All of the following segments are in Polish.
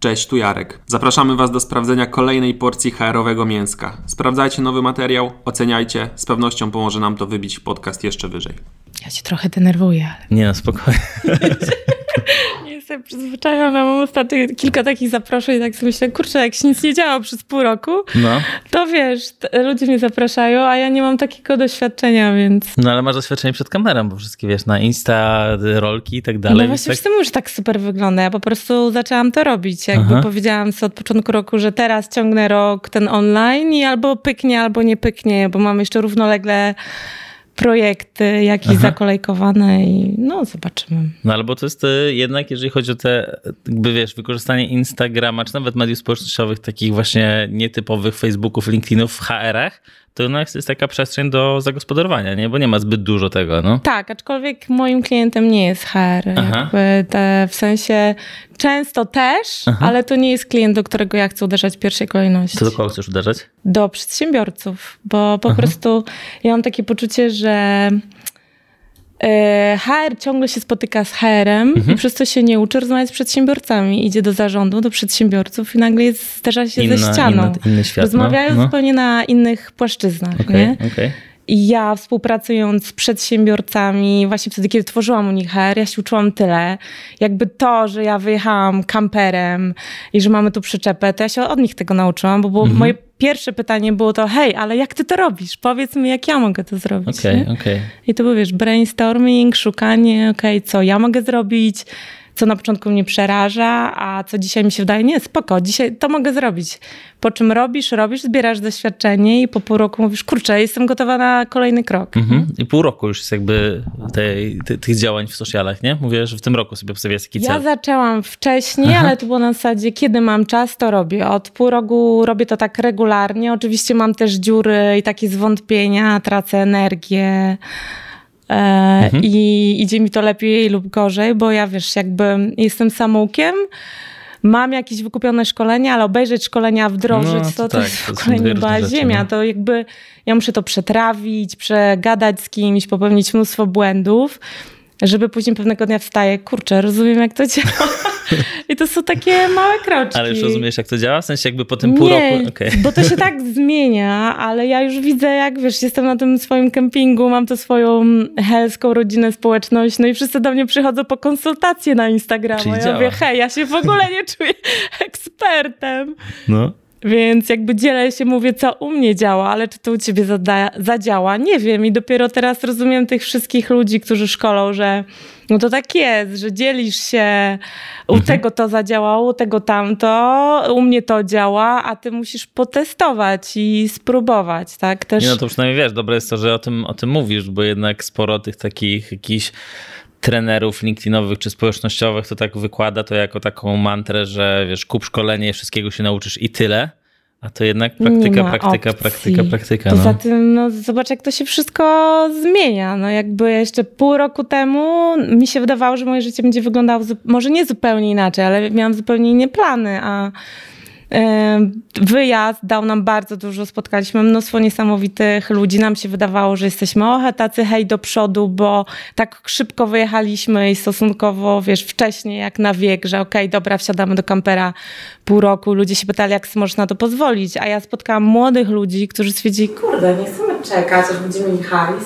Cześć, tu Jarek. Zapraszamy Was do sprawdzenia kolejnej porcji HR-owego mięska. Sprawdzajcie nowy materiał, oceniajcie, z pewnością pomoże nam to wybić podcast jeszcze wyżej. Ja cię trochę denerwuję, ale... Nie no, spokojnie. przyzwyczajona. Mam ostatnio kilka takich zaproszeń i tak sobie myślę, kurczę, jak się nic nie działo przez pół roku, no. to wiesz, ludzie mnie zapraszają, a ja nie mam takiego doświadczenia, więc... No ale masz doświadczenie przed kamerą, bo wszystkie wiesz, na Insta, rolki i tak dalej. No właśnie, tak... już tak super wygląda. Ja po prostu zaczęłam to robić. Jakby Aha. powiedziałam sobie od początku roku, że teraz ciągnę rok ten online i albo pyknie, albo nie pyknie, bo mam jeszcze równolegle projekty jakieś Aha. zakolejkowane i no zobaczymy. No albo to jest e, jednak, jeżeli chodzi o te, jakby wiesz, wykorzystanie Instagrama, czy nawet mediów społecznościowych, takich właśnie nietypowych Facebooków, LinkedInów w HR-ach, to jednak jest taka przestrzeń do zagospodarowania, nie? Bo nie ma zbyt dużo tego, no. Tak, aczkolwiek moim klientem nie jest HR. Te, w sensie często też, Aha. ale to nie jest klient, do którego ja chcę uderzać w pierwszej kolejności. To do kogo chcesz uderzać? Do przedsiębiorców, bo po Aha. prostu ja mam takie poczucie, że HR ciągle się spotyka z HR-em mhm. i przez to się nie uczy rozmawiać z przedsiębiorcami. Idzie do zarządu, do przedsiębiorców i nagle jest, zderza się Inna, ze ścianą. Inny, inny świat, Rozmawiają no. zupełnie na innych płaszczyznach. Okay, nie? Okay. Ja współpracując z przedsiębiorcami, właśnie wtedy, kiedy tworzyłam u nich HR, ja się uczyłam tyle. Jakby to, że ja wyjechałam kamperem i że mamy tu przyczepę, to ja się od nich tego nauczyłam, bo było mhm. moje pierwsze pytanie było to, hej, ale jak ty to robisz? Powiedz mi, jak ja mogę to zrobić. Okay, okay. I to był, wiesz, brainstorming, szukanie, okej, okay, co ja mogę zrobić, co na początku mnie przeraża, a co dzisiaj mi się wydaje, nie, spoko, dzisiaj to mogę zrobić. Po czym robisz, robisz, zbierasz doświadczenie i po pół roku mówisz, kurczę, jestem gotowa na kolejny krok. Mhm. I pół roku już jest jakby tej, tej, tych działań w socialach, nie? Mówię, że w tym roku sobie postawiłaś taki cel. Ja zaczęłam wcześniej, Aha. ale to było na zasadzie, kiedy mam czas, to robię. Od pół roku robię to tak regularnie. Oczywiście mam też dziury i takie zwątpienia, tracę energię. E, mhm. I idzie mi to lepiej lub gorzej, bo ja wiesz, jakby jestem samoukiem, mam jakieś wykupione szkolenia, ale obejrzeć szkolenia, wdrożyć, no, to, to, tak, to jest w ogóle nie była ziemia. No. To jakby ja muszę to przetrawić, przegadać z kimś, popełnić mnóstwo błędów żeby później pewnego dnia wstaje, kurczę, rozumiem jak to działa. I to są takie małe kroczki. Ale już rozumiesz jak to działa? W sensie jakby po tym pół Nie, roku? Okay. bo to się tak zmienia, ale ja już widzę jak, wiesz, jestem na tym swoim kempingu, mam to swoją helską rodzinę, społeczność, no i wszyscy do mnie przychodzą po konsultacje na Instagramie. Ja działa. mówię, hej, ja się w ogóle nie czuję ekspertem. No. Więc jakby dzielę się, mówię, co u mnie działa, ale czy to u ciebie zada- zadziała? Nie wiem. I dopiero teraz rozumiem tych wszystkich ludzi, którzy szkolą, że no to tak jest, że dzielisz się, u mhm. tego to zadziałało, u tego tamto, u mnie to działa, a ty musisz potestować i spróbować, tak? Też... Nie, no to przynajmniej wiesz, dobre jest to, że o tym, o tym mówisz, bo jednak sporo tych takich jakichś trenerów LinkedInowych czy społecznościowych to tak wykłada to jako taką mantrę, że wiesz, kup szkolenie, wszystkiego się nauczysz i tyle. A to jednak praktyka, praktyka, praktyka, praktyka. Poza no. tym, no, zobacz, jak to się wszystko zmienia. No, jakby jeszcze pół roku temu mi się wydawało, że moje życie będzie wyglądało może nie zupełnie inaczej, ale miałam zupełnie inne plany, a Wyjazd dał nam bardzo dużo, spotkaliśmy mnóstwo niesamowitych ludzi. Nam się wydawało, że jesteśmy ohe tacy hej do przodu, bo tak szybko wyjechaliśmy i stosunkowo, wiesz, wcześniej jak na wiek, że okej, okay, dobra, wsiadamy do kampera pół roku. Ludzie się pytali, jak możesz na to pozwolić. A ja spotkałam młodych ludzi, którzy stwierdzili, kurde, nie chcemy czekać, aż będziemy mieli hajs.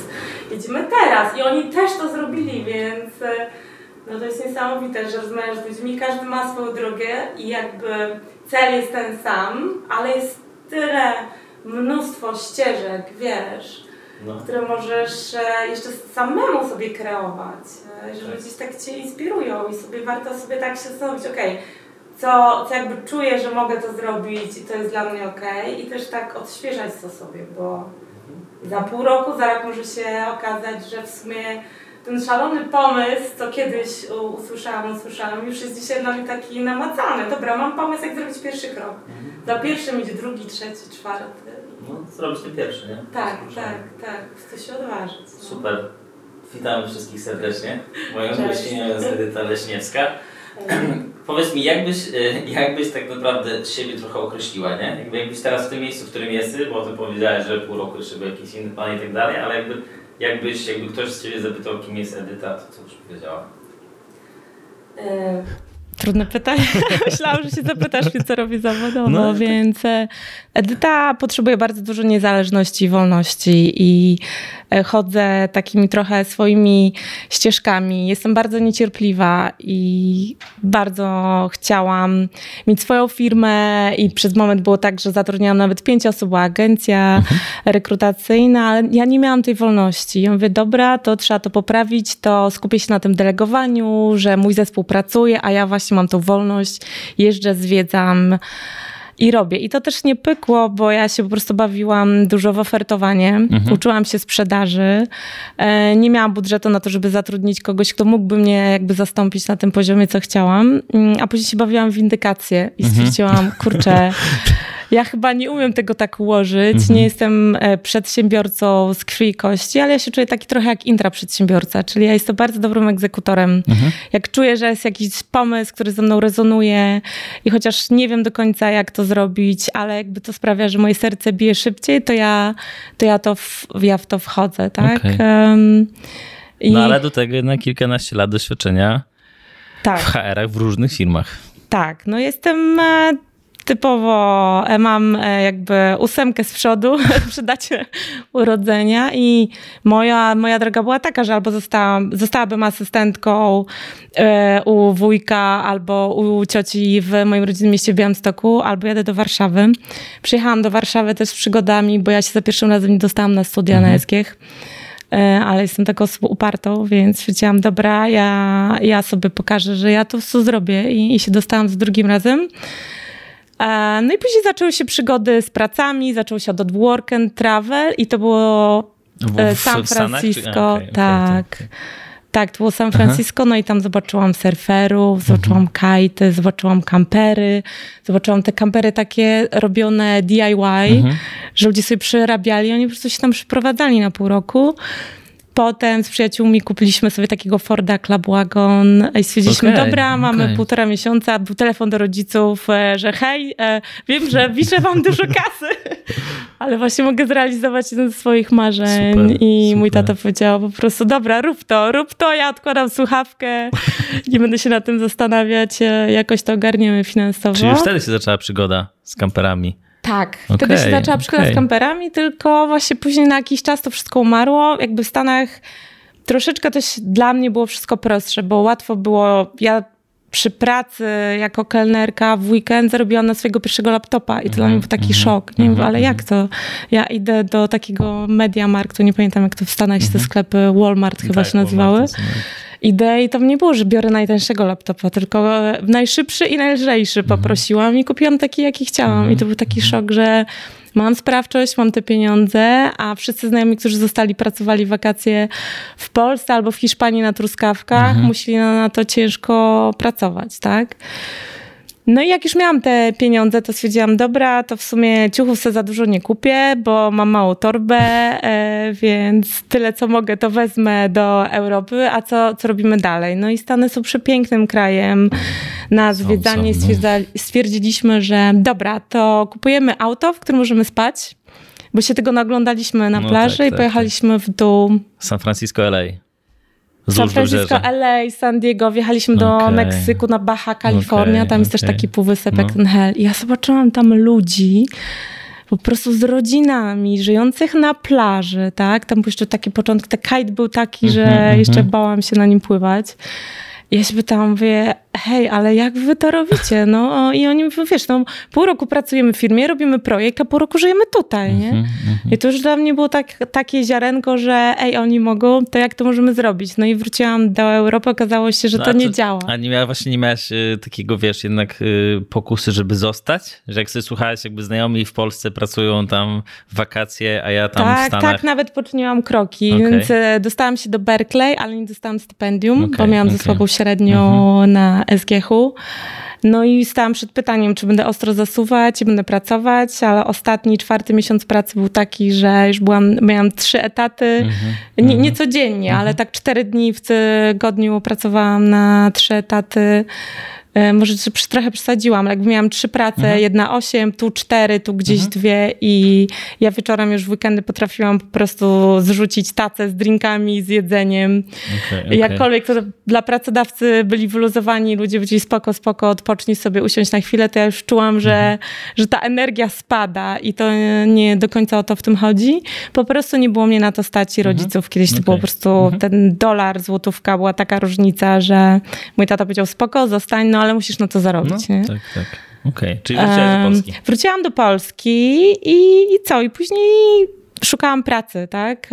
Jedziemy teraz. I oni też to zrobili, więc e, no to jest niesamowite, że rozmawiasz z ludźmi, każdy ma swoją drogę i jakby cel jest ten sam, ale jest tyle mnóstwo ścieżek, wiesz, no. które możesz e, jeszcze samemu sobie kreować, e, że ludzie tak Cię inspirują i sobie warto sobie tak się zastanowić, okej, okay, co, co jakby czuję, że mogę to zrobić i to jest dla mnie ok, i też tak odświeżać to sobie, bo mhm. za pół roku, za rok może się okazać, że w sumie ten szalony pomysł, co kiedyś usłyszałam, usłyszałam, już jest dzisiaj dla mnie taki namacalny. Dobra, mam pomysł, jak zrobić pierwszy krok. Mhm. Za pierwszym idzie drugi, trzeci, czwarty. No, zrobić ten pierwszy, nie? Tak, tak, tak. Chcę się odważyć. No. Super. Witamy wszystkich serdecznie. Moją gościnią jest Edyta Leśniewska. Powiedz mi, jakbyś, e, jakbyś tak naprawdę siebie trochę określiła, nie? Jakby, jakbyś teraz w tym miejscu, w którym jesteś, bo ty powiedziałeś, że pół roku jeszcze był jakiś inny plan i tak dalej, ale jakby, jakbyś, jakby ktoś z ciebie zapytał, kim jest Edyta, to co byś powiedziała? Trudne pytanie. Myślałam, że się zapytasz mnie, co robię zawodowo, no, więc e, Edyta potrzebuje bardzo dużo niezależności i wolności i e, chodzę takimi trochę swoimi ścieżkami. Jestem bardzo niecierpliwa i bardzo chciałam mieć swoją firmę i przez moment było tak, że zatrudniałam nawet pięć osób, była agencja mhm. rekrutacyjna, ale ja nie miałam tej wolności. Ja mówię, dobra, to trzeba to poprawić, to skupię się na tym delegowaniu, że mój zespół pracuje, a ja właśnie mam tą wolność, jeżdżę, zwiedzam i robię. I to też nie pykło, bo ja się po prostu bawiłam dużo w ofertowanie, mhm. uczyłam się sprzedaży. E, nie miałam budżetu na to, żeby zatrudnić kogoś, kto mógłby mnie jakby zastąpić na tym poziomie, co chciałam. Mm, a później się bawiłam w indykację i mhm. stwierdziłam, mhm. kurczę, Ja chyba nie umiem tego tak ułożyć. Mhm. Nie jestem e, przedsiębiorcą z krwi i kości, ale ja się czuję taki trochę jak intraprzedsiębiorca, czyli ja jestem bardzo dobrym egzekutorem. Mhm. Jak czuję, że jest jakiś pomysł, który ze mną rezonuje i chociaż nie wiem do końca, jak to zrobić, ale jakby to sprawia, że moje serce bije szybciej, to ja, to ja, to w, ja w to wchodzę, tak? Okay. Um, i... No ale do tego jednak kilkanaście lat doświadczenia tak. w HR-ach w różnych firmach. Tak, no jestem e, typowo e, mam e, jakby ósemkę z przodu przy dacie urodzenia i moja, moja droga była taka, że albo zostałam, zostałabym asystentką e, u wujka albo u cioci w moim rodzinnym mieście w Białymstoku, albo jadę do Warszawy. Przyjechałam do Warszawy też z przygodami, bo ja się za pierwszym razem nie dostałam na studia mhm. na SGH ale jestem taką osobą upartą, więc stwierdziłam, dobra, ja, ja sobie pokażę, że ja to zrobię i, i się dostałam za drugim razem. No i później zaczęły się przygody z pracami, zaczął się od work and travel i to było w, San Francisco. Okay, tak. Okay, tak, to było San Francisco, Aha. no i tam zobaczyłam surferów, zobaczyłam mhm. kajty, zobaczyłam kampery, zobaczyłam te kampery takie robione DIY, mhm. że ludzie sobie przerabiali, oni po prostu się tam przyprowadzali na pół roku. Potem z przyjaciółmi kupiliśmy sobie takiego Forda Club Wagon i stwierdziliśmy, okay, dobra, mamy okay. półtora miesiąca, był telefon do rodziców, e, że hej, e, wiem, że wiszę wam dużo kasy, ale właśnie mogę zrealizować jeden ze swoich marzeń. Super, I super. mój tata powiedział po prostu, dobra, rób to, rób to, ja odkładam słuchawkę, nie będę się na tym zastanawiać, e, jakoś to ogarniemy finansowo. Czyli już wtedy się zaczęła przygoda z kamperami. Tak, okay, wtedy się zaczęła przygoda okay. z kamperami, tylko właśnie później na jakiś czas to wszystko umarło. Jakby w Stanach troszeczkę też dla mnie było wszystko prostsze, bo łatwo było, ja przy pracy jako kelnerka w weekend zarobiłam na swojego pierwszego laptopa i to dla mnie był taki mm -hmm. szok. Nie mm -hmm. ale jak mhm. to? Ja idę do takiego Mediamarktu, nie pamiętam jak to w Stanach się te mhm. sklepy Walmart chyba tak, się nazywały. Walmart idei to nie było, że biorę najtańszego laptopa, tylko najszybszy i najlżejszy mhm. poprosiłam i kupiłam taki, jaki chciałam. I to był taki mhm. szok, że mam sprawczość, mam te pieniądze, a wszyscy znajomi, którzy zostali, pracowali wakacje w Polsce albo w Hiszpanii na truskawkach, mhm. musieli na to ciężko pracować, tak? No i jak już miałam te pieniądze, to stwierdziłam, dobra, to w sumie ciuchów sobie za dużo nie kupię, bo mam małą torbę, e, więc tyle co mogę to wezmę do Europy, a co, co robimy dalej? No i Stany są przepięknym krajem na zwiedzanie. Stwierdziliśmy, że dobra, to kupujemy auto, w którym możemy spać, bo się tego naglądaliśmy na no plaży tak, i tak, pojechaliśmy tak. w dół. San Francisco, LA. San Francisco, LA, San Diego, wjechaliśmy do okay. Meksyku, na Baja California, okay, tam jest okay. też taki półwysep no. ten hell. I ja zobaczyłam tam ludzi, po prostu z rodzinami, żyjących na plaży, tak? Tam jeszcze taki początek, ten kite był taki, że mm -hmm, jeszcze bałam się na nim pływać. Ja się pytałam, mówię, hej, ale jak wy to robicie? No i oni mówią, wiesz, no pół roku pracujemy w firmie, robimy projekt, a pół roku żyjemy tutaj, nie? Mm -hmm. I to już dla mnie było tak, takie ziarenko, że ej, oni mogą, to jak to możemy zrobić? No i wróciłam do Europy, okazało się, że no, to nie działa. A nie miała, właśnie nie miałaś y, takiego, wiesz, jednak y, pokusy, żeby zostać? Że jak sobie słuchałaś, jakby znajomi w Polsce pracują tam w wakacje, a ja tam tak, w Stanach... Tak, nawet poczyniłam kroki, okay. więc y, dostałam się do Berkeley, ale nie dostałam stypendium, okay, bo miałam okay. ze sobą średnią mhm. na SGH-u. No i stałam przed pytaniem, czy będę ostro zasuwać, czy będę pracować, ale ostatni, czwarty miesiąc pracy był taki, że już byłam, miałam trzy etaty, -hmm. nie, nie codziennie, ale tak cztery dni w tygodniu pracowałam na trzy etaty. E, może trochę przesadziłam, jakby miałam trzy prace, mhm. jedna osiem, tu cztery, tu gdzieś mhm. dwie i ja wieczorem już w weekendy potrafiłam po prostu zrzucić tacę z drinkami, z jedzeniem. Okay, okay. Jakkolwiek to dla pracodawcy byli wyluzowani, ludzie byli spoko, spoko, odpocznij sobie, usiąść na chwilę, to ja już czułam, że, mhm. że ta energia spada i to nie do końca o to w tym chodzi. Po prostu nie było mnie na to stać i mhm. rodziców. Kiedyś to okay. było po prostu mhm. ten dolar, złotówka, była taka różnica, że mój tata powiedział spoko, zostań, no ale musisz na to zarobić. No? Tak, tak. Okej, okay. czyli wróciłaś do Polski. Wróciłam do Polski i, i co? I później szukałam pracy, tak?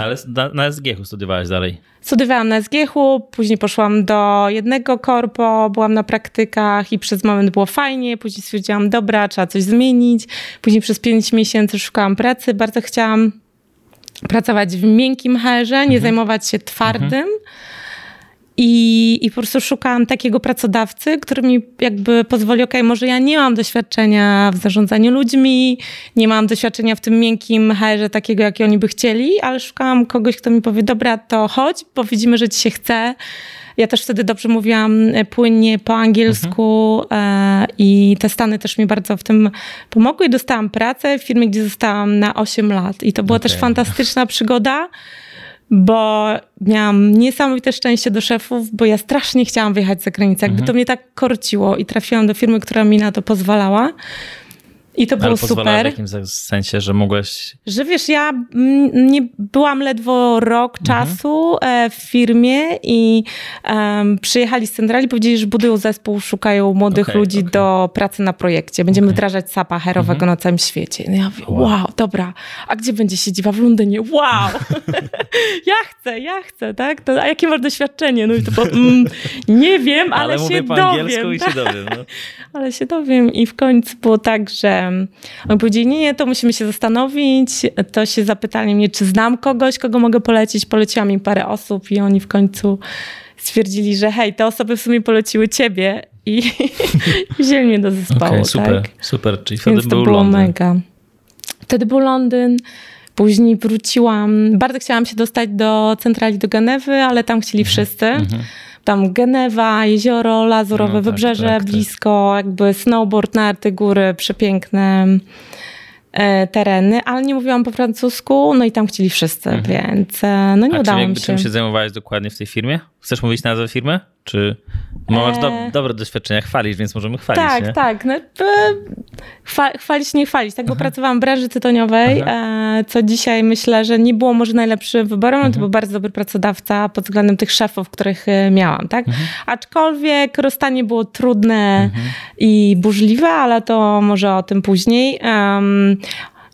Ale na, na SGH studiowałaś dalej? Studiowałam na SGH, później poszłam do jednego korpo, byłam na praktykach i przez moment było fajnie, później stwierdziłam, dobra, trzeba coś zmienić. Później przez pięć miesięcy szukałam pracy, bardzo chciałam pracować w miękkim herze, nie mhm. zajmować się twardym. Mhm i, I po prostu szukałam takiego pracodawcy, który mi jakby pozwoli, ok, może ja nie mam doświadczenia w zarządzaniu ludźmi, nie mam doświadczenia w tym miękkim HR-ze takiego, jaki oni by chcieli, ale szukałam kogoś, kto mi powie, dobra, to chodź, bo widzimy, że ci się chce. Ja też wtedy dobrze mówiłam e, płynnie po angielsku mhm. i te Stany też mi bardzo w tym pomogły i dostałam pracę w firmie, gdzie zostałam na 8 lat i to była okay. też fantastyczna przygoda bo miałam niesamowite szczęście do szefów, bo ja strasznie chciałam wyjechać za granicę. Jakby mhm. to mnie tak korciło i trafiłam do firmy, która mi na to pozwalała. I to było super. w jakimś sensie, że mogłeś... Że wiesz, ja nie byłam ledwo rok mhm. czasu e, w firmie i um, przyjechali z centrali, powiedzieli, że budują zespół, szukają młodych okay, ludzi okay. do pracy na projekcie. Będziemy okay. wdrażać SAP-a herowego mhm. na całym świecie. No ja mówię, wow. wow, dobra, a gdzie będzie siedziba? W Londynie. Wow! ja chcę, ja chcę, tak? To, a jakie masz doświadczenie? No i to po, mm, nie wiem, ale, ale się po dowiem. i się dowiem. No. ale się dowiem i w końcu było tak, że oni powiedzieli, nie, nie, to musimy się zastanowić. To się zapytali mnie, czy znam kogoś, kogo mogę polecić. Poleciłam im parę osób i oni w końcu stwierdzili, że hej, te osoby w sumie poleciły ciebie i wzięli mnie do zespołu. Okay, super, tak? super. Czyli wtedy Więc był to było Londyn. mega. Wtedy był Londyn. Później wróciłam. Bardzo chciałam się dostać do centrali do Genewy, ale tam chcieli mhm. wszyscy. Mhm tam Genewa, jezioro Lazurowe, no, tak, wybrzeże tak, tak, blisko, jakby snowboard, narty, góry, przepiękne tereny, ale nie mówiłam po francusku, no i tam chcieli wszyscy, mhm. więc e, no nie A udało mi się. czym się zajmowałeś dokładnie w tej firmie? Chcesz mówić nazwę firmy? Czy masz do, e, dobre doświadczenia, chwalisz, więc możemy chwalić, Tak, nie? tak. No, chwalić, nie chwalić. Tak, bo Aha. pracowałam w branży tytoniowej, Aha. co dzisiaj myślę, że nie było może najlepszym wyborem, ale to był bardzo dobry pracodawca pod względem tych szefów, których miałam, tak? Aczkolwiek rozstanie było trudne i burzliwe, ale to może o tym później. Um,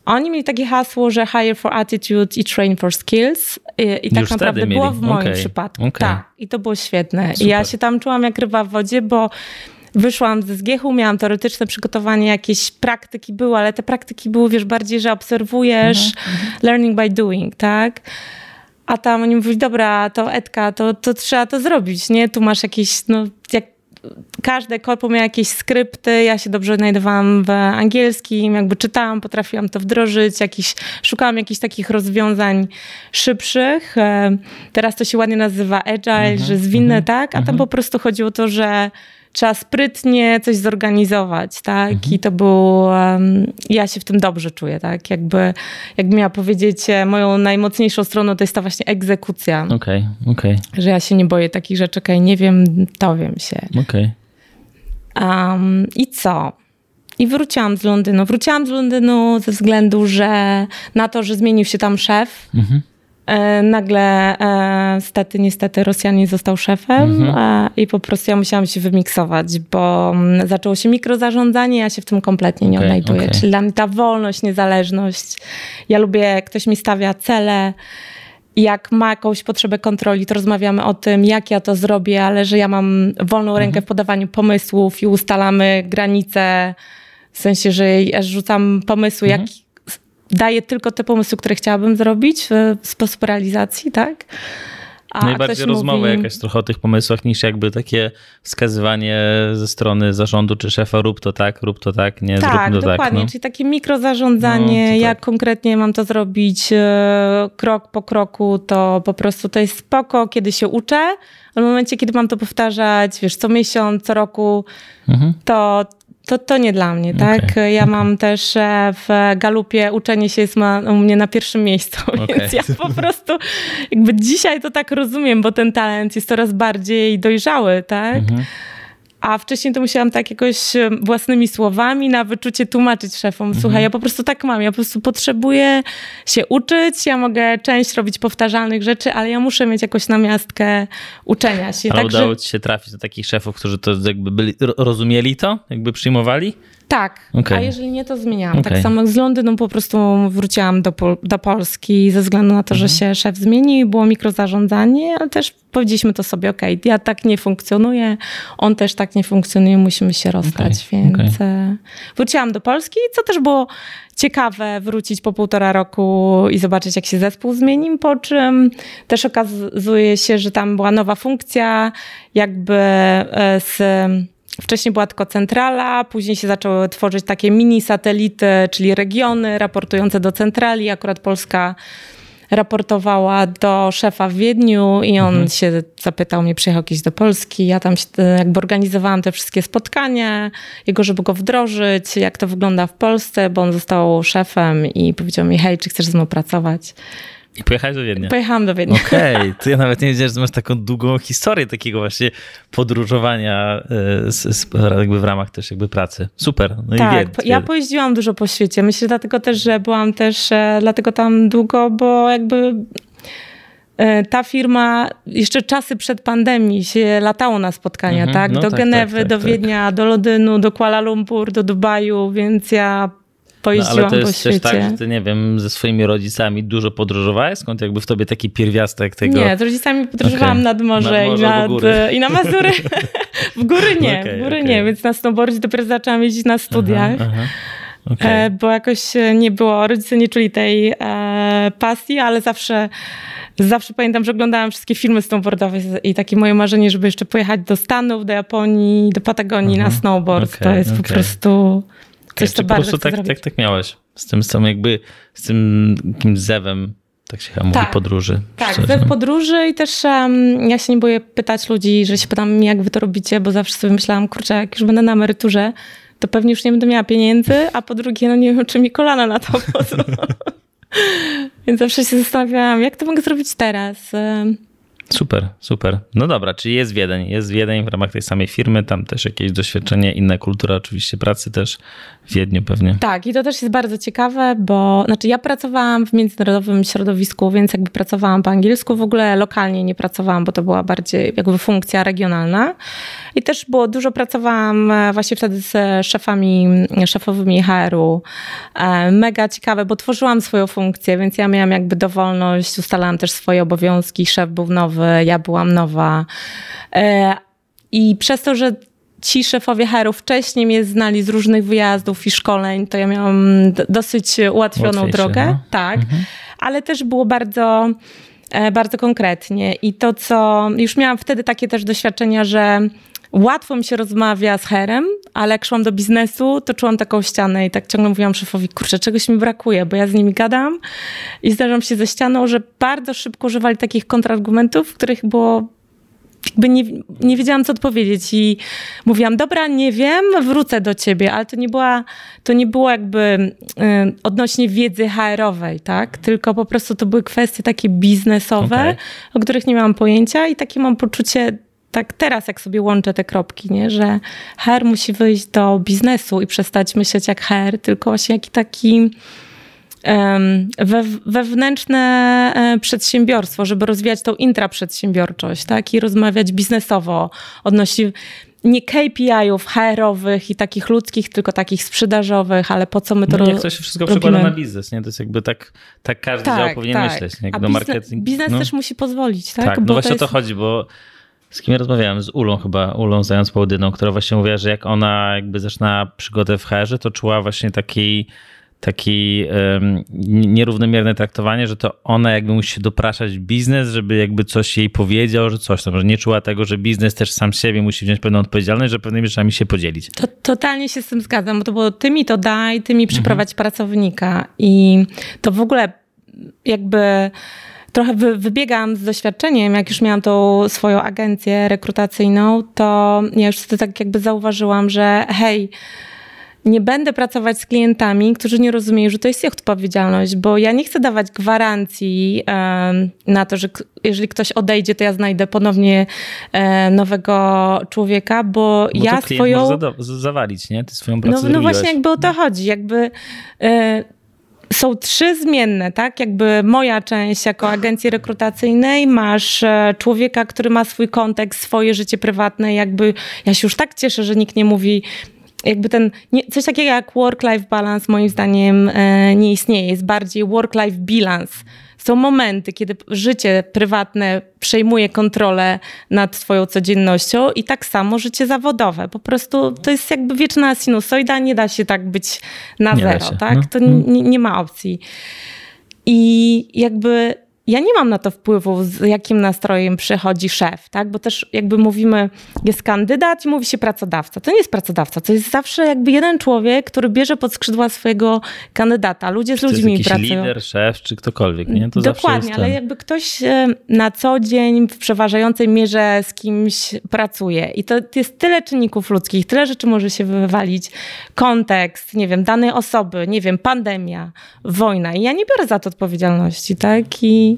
oni mieli takie hasło, że hire for attitude i train for skills. I, i tak naprawdę było w moim okay. przypadku. Okay. Tak. I to było świetne. Super. I ja się tam czułam jak ryba w wodzie, bo wyszłam ze zgiechu, miałam teoretyczne przygotowanie, jakieś praktyki były, ale te praktyki były, wiesz, bardziej, że obserwujesz, mhm, mhm. learning by doing, tak? A tam oni mówili, dobra, to Edka, to, to trzeba to zrobić, nie? Tu masz jakieś, no, jak każde korpo miało jakieś skrypty, ja się dobrze znajdowałam w angielskim, jakby czytałam, potrafiłam to wdrożyć, jakiś, szukałam jakichś takich rozwiązań szybszych. E, teraz to się ładnie nazywa agile, -hmm, że zwinne, -hmm, tak? A tam -hmm. po prostu chodziło o to, że trzeba sprytnie coś zorganizować, tak? Mhm. I to był, um, ja się w tym dobrze czuję, tak? Jakby, jakby miała powiedzieć, e, moją najmocniejszą stroną to jest ta właśnie egzekucja. Okej, okay, okej. Okay. Że ja się nie boję takich rzeczy, okej, okay, nie wiem, dowiem się. Okej. Um, I co? I wróciłam z Londynu. Wróciłam z Londynu ze względu, że na to, że zmienił się tam szef. Mhm nagle e, stety, niestety Rosjanin został szefem mhm. E, i po prostu ja musiałam się wymiksować, bo mm, zaczęło się mikrozarządzanie, ja się w tym kompletnie nie okay, odnajduję. Okay. Czyli dla mnie ta wolność, niezależność. Ja lubię, ktoś mi stawia cele, jak ma jakąś potrzebę kontroli, to rozmawiamy o tym, jak ja to zrobię, ale że ja mam wolną rękę mhm. w podawaniu pomysłów i ustalamy granice, w sensie, że ja rzucam pomysły, mhm. jak daję tylko te pomysły, które chciałabym zrobić w sposób realizacji, tak? A Najbardziej rozmowa mówi... jakaś trochę o tych pomysłach niż jakby takie wskazywanie ze strony zarządu czy szefa rób to tak, rób to tak, nie, tak, zrób to tak. dokładnie, no. czyli takie mikrozarządzanie, no, jak tak. konkretnie mam to zrobić e, krok po kroku, to po prostu to jest spoko, kiedy się uczę, ale w momencie, kiedy mam to powtarzać, wiesz, co miesiąc, co roku, mhm. to to, to nie dla mnie, tak? Okay. Ja mam też e, w galupie uczenie się jest ma, u mnie na pierwszym miejscu, okay. więc ja po prostu jakby dzisiaj to tak rozumiem, bo ten talent jest coraz bardziej dojrzały, tak? Mhm. A wcześniej to musiałam tak jakoś własnymi słowami na wyczucie tłumaczyć szefom. Słuchaj, mhm. ja po prostu tak mam. Ja po prostu potrzebuję się uczyć. Ja mogę część robić powtarzalnych rzeczy, ale ja muszę mieć jakąś namiastkę uczenia się. Ale Także... udało ci się trafić do takich szefów, którzy to jakby byli, rozumieli to? Jakby przyjmowali? Tak, okay. a jeżeli nie, to zmieniałam. Okay. Tak samo jak z Londynu po prostu wróciłam do, Pol do Polski ze względu na to, mhm. że się szef zmienił, było mikrozarządzanie, ale też powiedzieliśmy to sobie, ok, ja tak nie funkcjonuję, on też tak nie funkcjonuje, musimy się rozstać, okay. więc okay. wróciłam do Polski, co też było ciekawe wrócić po półtora roku i zobaczyć, jak się zespół zmienił, po czym też okazuje się, że tam była nowa funkcja, jakby e, z Wcześniej była tylko centrala, później się zaczęły tworzyć takie mini satelity, czyli regiony raportujące do centrali. Akurat Polska raportowała do szefa w Wiedniu i on mhm. się zapytał mnie, przyjechał kiedyś do Polski. Ja tam jakby organizowałam te wszystkie spotkania, jego, żeby go wdrożyć, jak to wygląda w Polsce, bo on został szefem i powiedział mi, hej, czy chcesz ze mną pracować? I pojechałeś do Wiednia? Pojechałam do Wiednia. Okej, okay. to ja nawet nie wiedziałem, że masz taką długą historię takiego właśnie podróżowania e, z, z, jakby w ramach też jakby pracy. Super. No tak, i ja pojeździłam dużo po świecie. Myślę dlatego też, że byłam też e, dlatego tam długo, bo jakby e, ta firma jeszcze czasy przed pandemii się latało na spotkania, mhm, tak? No do tak, Genewy, tak, tak, do tak. Wiednia, do Londynu, do Kuala Lumpur, do Dubaju, więc ja pojeździłam no, ale to jest też tak, że ty, nie wiem, ze swoimi rodzicami dużo podróżowałeś? Skąd jakby w tobie taki pierwiastek tego? Nie, z rodzicami podróżowałam okay. nad morze, nad morze i, nad, i na Mazury. w góry nie, okay, w góry okay. nie, więc na snowboardzie dopiero zaczęłam jeździć na studiach. Aha, aha. Okay. Bo jakoś nie było, rodzice nie czuli tej e, pasji, ale zawsze, zawsze pamiętam, że oglądałam wszystkie filmy snowboardowe i takie moje marzenie, żeby jeszcze pojechać do Stanów, do Japonii, do Patagonii na snowboard. Okay, to jest okay. po prostu Coś, co po prostu tak, tak, tak miałeś. Z tym, z tym jakby, z tym jakimś zewem tak się chyba mówi, tak, podróży. Tak, zew podróży i też um, ja się nie boję pytać ludzi, że się pytam, jak wy to robicie, bo zawsze sobie myślałam, kurczę, jak już będę na emeryturze, to pewnie już nie będę miała pieniędzy, a po drugie, no nie wiem, czy mi kolana na to pozwolą. Więc zawsze się zastanawiałam, jak to mogę zrobić teraz. Super, super. No dobra, czyli jest Wiedeń. Jest Wiedeń w ramach tej samej firmy, tam też jakieś doświadczenie, inna kultura oczywiście pracy też w Wiedniu pewnie. Tak, i to też jest bardzo ciekawe, bo znaczy ja pracowałam w międzynarodowym środowisku, więc jakby pracowałam po angielsku, w ogóle lokalnie nie pracowałam, bo to była bardziej jakby funkcja regionalna. I też było dużo pracowałam e, właśnie wtedy z szefami, szefowymi HR-u. E, mega ciekawe, bo tworzyłam swoją funkcję, więc ja miałam jakby dowolność, ustalałam też swoje obowiązki, szef był nowy, ja byłam nowa. E, I przez to, że ci szefowie HR-u wcześniej mnie znali z różnych wyjazdów i szkoleń, to ja miałam dosyć ułatwioną Łatwiejsze, drogę. No. Tak, mhm. ale też było bardzo bardzo konkretnie. I to, co już miałam wtedy takie też doświadczenia, że łatwo mi się rozmawia z herem, ale jak szłam do biznesu, to czułam taką ścianę i tak ciągle mówiłam szefowi, kurczę, czegoś mi brakuje, bo ja z nimi gadam i zdarzam się ze ścianą, że bardzo szybko używali takich kontrargumentów, których było jakby nie, nie wiedziałam, co odpowiedzieć i mówiłam, dobra, nie wiem, wrócę do ciebie, ale to nie była, to nie było jakby y, odnośnie wiedzy HR-owej, tak? Tylko po prostu to były kwestie takie biznesowe, okay. o których nie miałam pojęcia i takie mam poczucie tak teraz, jak sobie łączę te kropki, nie? że HR musi wyjść do biznesu i przestać myśleć jak HR, tylko właśnie jaki taki wewnętrzne e, przedsiębiorstwo, żeby rozwijać tą intraprzedsiębiorczość, tak? I rozmawiać biznesowo odnośnie nie KPI-ów HR-owych i takich ludzkich, tylko takich sprzedażowych, ale po co my to no, robimy? Jak to się wszystko robimy? przekłada na biznes, nie? To jest jakby tak, tak każdy tak, dział powinien tak. myśleć. Nie? A biznes, biznes no. też musi pozwolić, tak? Tak, no bo właśnie jest... o to chodzi, bo z kim rozmawiałem? Z Ulą chyba, Ulą Zając Połodyną, która właśnie mówiła, że jak ona jakby zaczyna przygodę w HR, to czuła właśnie taki taki um, nierównomierne traktowanie, że to ona jakby musi się dopraszać biznes, żeby jakby coś jej powiedział, że coś tam, że nie czuła tego, że biznes też sam siebie musi wziąć pewną odpowiedzialność, że pewnymi rzeczami się podzielić. To, totalnie się z tym zgadzam, bo to było ty mi to daj, ty mi przyprowadź mhm. pracownika i to w ogóle jakby trochę wy, wybiegam z doświadczeniem, jak już miałam tą swoją agencję rekrutacyjną, to ja już wtedy tak jakby zauważyłam, że hej, nie będę pracować z klientami, którzy nie rozumieją, że to jest ich odpowiedzialność, bo ja nie chcę dawać gwarancji um, na to, że jeżeli ktoś odejdzie, to ja znajdę ponownie e, nowego człowieka, bo, bo ja swoją. zawalić, nie? Ty swoją pracę no, no właśnie, jakby o to chodzi. Jakby. E, są trzy zmienne, tak? Jakby moja część jako agencji rekrutacyjnej, masz e, człowieka, który ma swój kontekst, swoje życie prywatne, jakby ja się już tak cieszę, że nikt nie mówi, jakby ten, nie, coś takiego jak work-life balance moim zdaniem e, nie istnieje, jest bardziej work-life balance. Są momenty, kiedy życie prywatne przejmuje kontrolę nad twoją codziennością i tak samo życie zawodowe. Po prostu to jest jakby wieczna sinusoida, nie da się tak być na nie zero, tak? No. To nie, nie ma opcji. I jakby ja nie mam na to wpływu, z jakim nastrojem przychodzi szef, tak? Bo też jakby mówimy, jest kandydat i mówi się pracodawca. To nie jest pracodawca, to jest zawsze jakby jeden człowiek, który bierze pod skrzydła swojego kandydata. Ludzie z ludźmi to pracują. lider, szef czy ktokolwiek, nie? To Dokładnie, ale jakby ktoś e, na co dzień w przeważającej mierze z kimś pracuje i to jest tyle czynników ludzkich, tyle rzeczy może się wywalić. Kontekst, nie wiem, danej osoby, nie wiem, pandemia, wojna i ja nie biorę za to odpowiedzialności, tak? I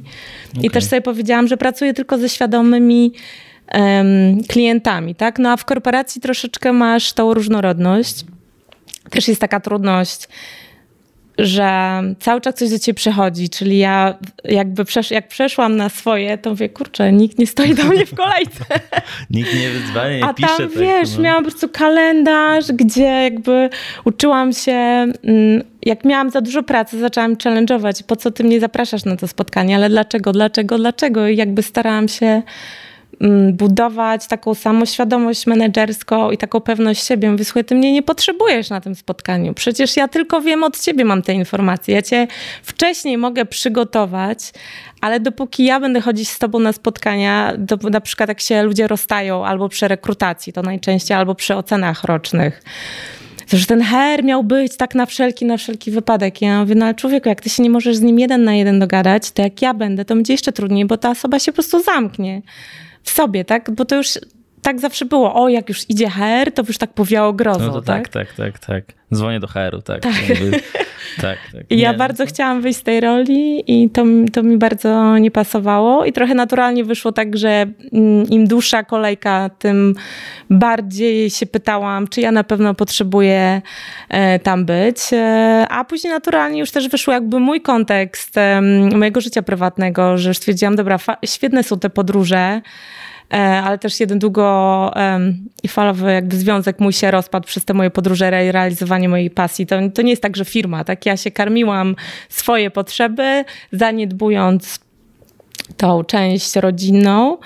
okay. i też sobie powiedziałam, że pracuję tylko ze świadomymi um, klientami, tak? No a w korporacji troszeczkę masz tą różnorodność. Też jest taka trudność, że cały czas coś do ciebie przychodzi, czyli ja jakby przesz jak przeszłam na swoje, to mówię, kurczę, nikt nie stoi do mnie w kolejce. nikt nie wyzwania, nie A pisze. A tam, wiesz, no. miałam po prostu kalendarz, gdzie jakby uczyłam się, mm, jak miałam za dużo pracy, zaczęłam challenge'ować, po co ty mnie zapraszasz na to spotkanie, ale dlaczego, dlaczego, dlaczego? I jakby starałam się budować taką samoświadomość menedżerską i taką pewność siebie. Mówię, słuchaj, ty mnie nie potrzebujesz na tym spotkaniu. Przecież ja tylko wiem od ciebie, mam te informacje. Ja cię wcześniej mogę przygotować, ale dopóki ja będę chodzić z tobą na spotkania, do, na przykład jak się ludzie rozstają albo przy rekrutacji, to najczęściej, albo przy ocenach rocznych, że ten her miał być tak na wszelki, na wszelki wypadek. Ja mówię, no ale człowieku, jak ty się nie możesz z nim jeden na jeden dogadać, to jak ja będę, to będzie jeszcze trudniej, bo ta osoba się po prostu zamknie w sobie, tak? Bo to już tak zawsze było. O, jak już idzie HR, to już tak powiało grozą, no to tak? Tak, tak, tak, tak. Dzwonię do HR-u, tak. Tak. Tak, tak. I ja no bardzo chciałam wyjść z tej roli i to, to mi bardzo nie pasowało i trochę naturalnie wyszło tak, że mm, im dłuższa kolejka, tym bardziej się pytałam, czy ja na pewno potrzebuję e, tam być. E, a później naturalnie już też wyszło jakby mój kontekst mojego życia prywatnego, że stwierdziłam, dobra, świetne są te podróże, ale też jeden długo i falowy jakby związek mój się rozpadł przez te moje podróże i realizowanie mojej pasji. To, to nie jest tak, że firma, tak? Ja się karmiłam swoje potrzeby, zaniedbując tą część rodzinną.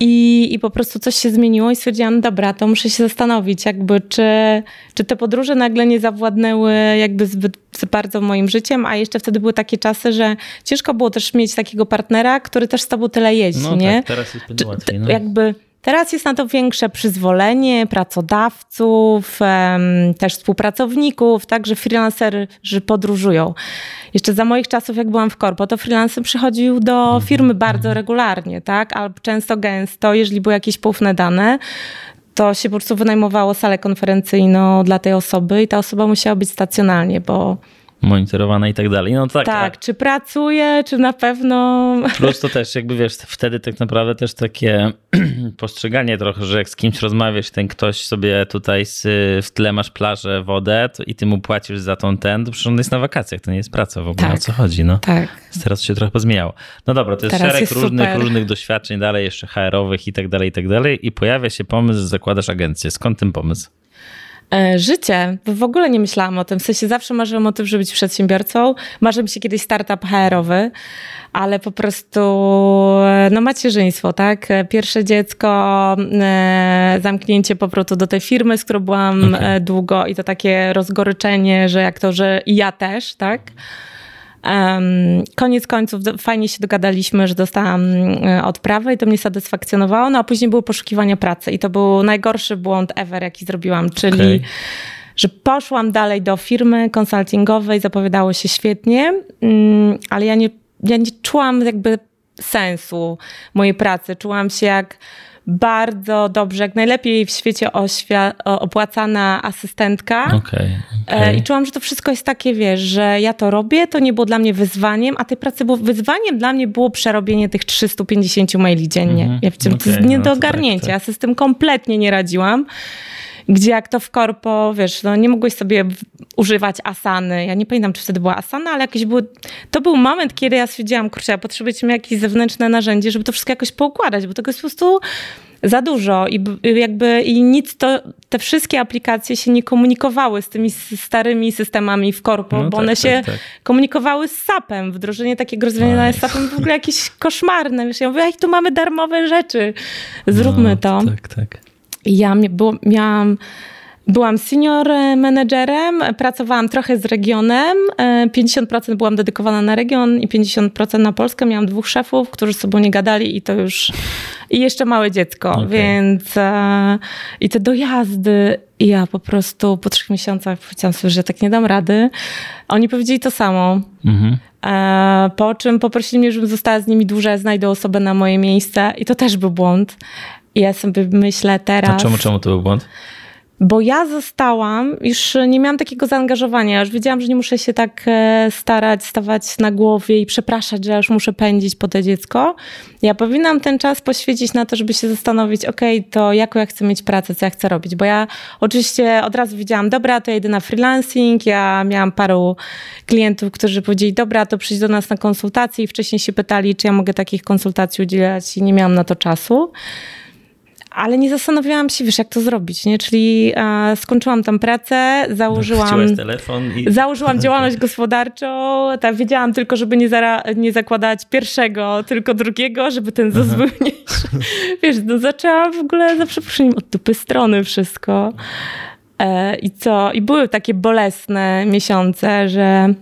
I, I po prostu coś się zmieniło i stwierdziłam, dobra, to muszę się zastanowić, jakby czy, czy te podróże nagle nie zawładnęły jakby zbyt bardzo moim życiem, a jeszcze wtedy były takie czasy, że ciężko było też mieć takiego partnera, który też z tobą tyle jeździ, no, nie? Tak, teraz jest łatwiej. No. Jakby Teraz jest na to większe przyzwolenie pracodawców, też współpracowników, także freelancerzy podróżują. Jeszcze za moich czasów, jak byłam w korpo, to freelancer przychodził do mhm. firmy bardzo regularnie, tak? Albo często gęsto, jeżeli były jakieś poufne dane, to się po prostu wynajmowało salę konferencyjną dla tej osoby i ta osoba musiała być stacjonalnie, bo monitorowana i tak dalej. No tak, tak, tak, czy pracuje, czy na pewno. Plus to też, jakby wiesz, wtedy tak naprawdę też takie postrzeganie trochę, że jak z kimś rozmawiasz, ten ktoś sobie tutaj z, w tle masz plażę, wodę to, i ty mu płacisz za tą ten, to przecież on jest na wakacjach, to nie jest praca w ogóle, tak, o co chodzi, no. Tak. Teraz się trochę pozmieniało. No dobra, to jest Teraz szereg jest różnych, różnych doświadczeń dalej, jeszcze HR-owych i tak dalej, i tak dalej i pojawia się pomysł, że zakładasz agencję. Skąd ten pomysł? E, życie. W ogóle nie myślałam o tym. W sensie zawsze marzyłam o tym, żeby być przedsiębiorcą. Marzy mi się kiedyś startup HR-owy, ale po prostu e, no macierzyństwo, tak? Pierwsze dziecko, e, zamknięcie powrotu do tej firmy, z którą byłam okay. długo i to takie rozgoryczenie, że jak to, że i ja też, tak? Koniec końców fajnie się dogadaliśmy, że dostałam e, odprawę i to mnie satysfakcjonowało, no a później były poszukiwania pracy i to był najgorszy błąd ever, jaki zrobiłam, czyli okay. że poszłam dalej do firmy konsultingowej, zapowiadało się świetnie, um, ale ja nie, ja nie czułam jakby sensu mojej pracy, czułam się jak bardzo dobrze, jak najlepiej w świecie opłacana asystentka. Okay, okay. I czułam, że to wszystko jest takie, wiesz, że ja to robię, to nie było dla mnie wyzwaniem, a tej pracy było wyzwaniem dla mnie było przerobienie tych 350 maili dziennie. Mm -hmm. Ja wiem, okay, to jest nie no do ogarnięcia. Tak, tak. Ja sobie z tym kompletnie nie radziłam gdzie jak to w korpo, wiesz, no nie mogłeś sobie używać asany. Ja nie pamiętam, czy wtedy była asana, ale jakieś było... To był moment, kiedy ja stwierdziłam, kurczę, ja potrzebujemy jakieś zewnętrzne narzędzie, żeby to wszystko jakoś poukładać, bo tego jest po prostu za dużo i jakby i nic to, te wszystkie aplikacje się nie komunikowały z tymi starymi systemami w korpo, no bo tak, one tak, się tak. komunikowały z SAP-em. Wdrożenie takiego rozwiązania z SAP-em w ogóle jakieś koszmarne. Wiesz, ja mówię, tu mamy darmowe rzeczy, zróbmy no, to. Tak, tak. Ja było, miałam Byłam senior menedżerem, pracowałam trochę z regionem. 50% e, byłam dedykowana na region i 50% na Polskę. Miałam dwóch szefów, którzy z sobą nie gadali i to już. I jeszcze małe dziecko, okay. więc. E, I te dojazdy. I ja po prostu po trzech miesiącach powiedziałam sobie, że tak nie dam rady. Oni powiedzieli to samo. Mhm. E, po czym poprosili mnie, żebym została z nimi dłużej, znajdę osobę na moje miejsce. I to też był błąd. I ja sobie myślę teraz. A czemu, czemu to był błąd? Bo ja zostałam, już nie miałam takiego zaangażowania, już wiedziałam, że nie muszę się tak e, starać, stawać na głowie i przepraszać, że już muszę pędzić po to dziecko. Ja powinnam ten czas poświęcić na to, żeby się zastanowić, ok, to jaką ja chcę mieć pracę, co ja chcę robić. Bo ja oczywiście od razu wiedziałam, dobra, to ja idę na freelancing. Ja miałam paru klientów, którzy powiedzieli, dobra, to przyjdź do nas na konsultacje i wcześniej się pytali, czy ja mogę takich konsultacji udzielać i nie miałam na to czasu ale nie zastanawiałam się, wiesz, jak to zrobić, nie? Czyli e, skończyłam tam pracę, założyłam... telefon i... Założyłam działalność gospodarczą, tak wiedziałam tylko, żeby nie, zara, nie zakładać pierwszego, tylko drugiego, żeby ten ZUS był. Wiesz, no zaczęłam w ogóle, za przeproszeniem, od dupy strony wszystko. E, I co? I były takie bolesne miesiące, że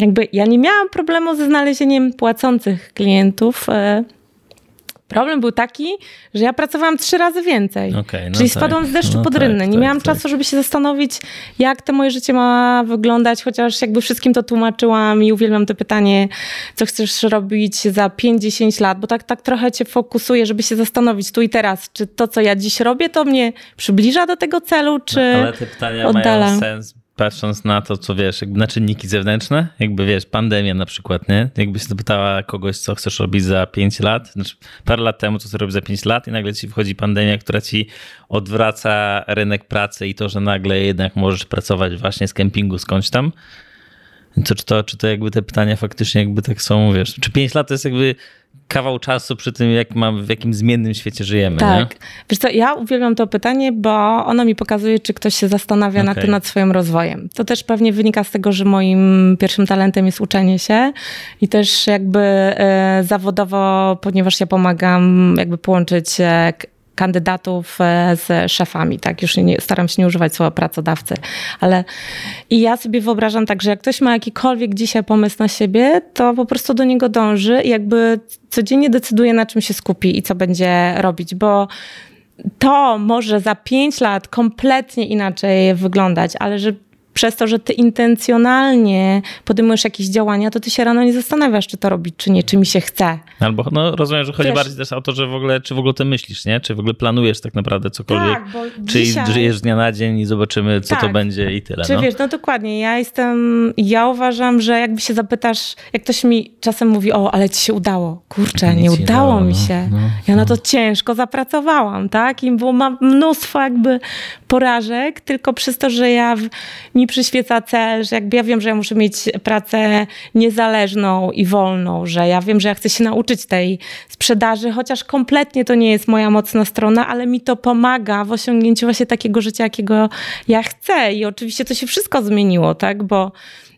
jakby ja nie miałam problemu ze znalezieniem płacących klientów, e, Problem był taki, że ja pracowałam trzy razy więcej. Okay, no Czyli tak. spadłam z deszczu no pod rynny. Tak, nie tak, miałam tak. czasu, żeby się zastanowić, jak to moje życie ma wyglądać, chociaż jakby wszystkim to tłumaczyłam i uwielbiam to pytanie, co chcesz robić za 5-10 lat, bo tak, tak trochę cię fokusuje, żeby się zastanowić tu i teraz, czy to, co ja dziś robię, to mnie przybliża do tego celu, czy no, Ale te pytania oddala. mają sens patrząc na to, co wiesz, jakby na czynniki zewnętrzne, jakby wiesz, pandemia na przykład, nie? Jakbyś zapytała kogoś, co chcesz robić za 5 lat, znaczy parę lat temu, co chcesz robić za 5 lat i nagle ci wchodzi pandemia, która ci odwraca rynek pracy i to, że nagle jednak możesz pracować właśnie z kempingu skądś tam. To, czy, to, czy to jakby te pytania faktycznie jakby tak są, wiesz, czy 5 lat to jest jakby kawał czasu przy tym, jak mam, w jakim zmiennym świecie żyjemy. Tak. Nie? Wiesz co, ja uwielbiam to pytanie, bo ono mi pokazuje, czy ktoś się zastanawia okay. nad tym, nad swoim rozwojem. To też pewnie wynika z tego, że moim pierwszym talentem jest uczenie się i też jakby e, zawodowo, ponieważ ja pomagam jakby połączyć kandydatów e, z szefami, tak? Już nie, staram się nie używać słowa pracodawcy, ale i ja sobie wyobrażam tak, że jak ktoś ma jakikolwiek dzisiaj pomysł na siebie, to po prostu do niego dąży i jakby codziennie decyduje, na czym się skupi i co będzie robić, bo to może za pięć lat kompletnie inaczej wyglądać, ale że przez to, że ty intencjonalnie podejmujesz jakieś działania, to ty się rano nie zastanawiasz, czy to robić, czy nie, czy mi się chce. Albo no, rozumiem, że chodzi Wiesz, bardziej też o to, że w ogóle, czy w ogóle ty myślisz, nie? Czy w ogóle planujesz tak naprawdę cokolwiek? Tak, bo czy dzisiaj... żyjesz z dnia na dzień i zobaczymy, co tak. to będzie i tyle. Czy no? wiesz, no dokładnie. Ja jestem, ja uważam, że jakby się zapytasz, jak ktoś mi czasem mówi, o, ale ci się udało. Kurczę, nie udało mi no. się. No, no, ja na to ciężko zapracowałam, tak? I było, mam mnóstwo jakby porażek, tylko przez to, że ja w, nie mi przyświeca cel, że jakby ja wiem, że ja muszę mieć pracę niezależną i wolną, że ja wiem, że ja chcę się nauczyć tej sprzedaży, chociaż kompletnie to nie jest moja mocna strona, ale mi to pomaga w osiągnięciu właśnie takiego życia, jakiego ja chcę. I oczywiście to się wszystko zmieniło, tak? Bo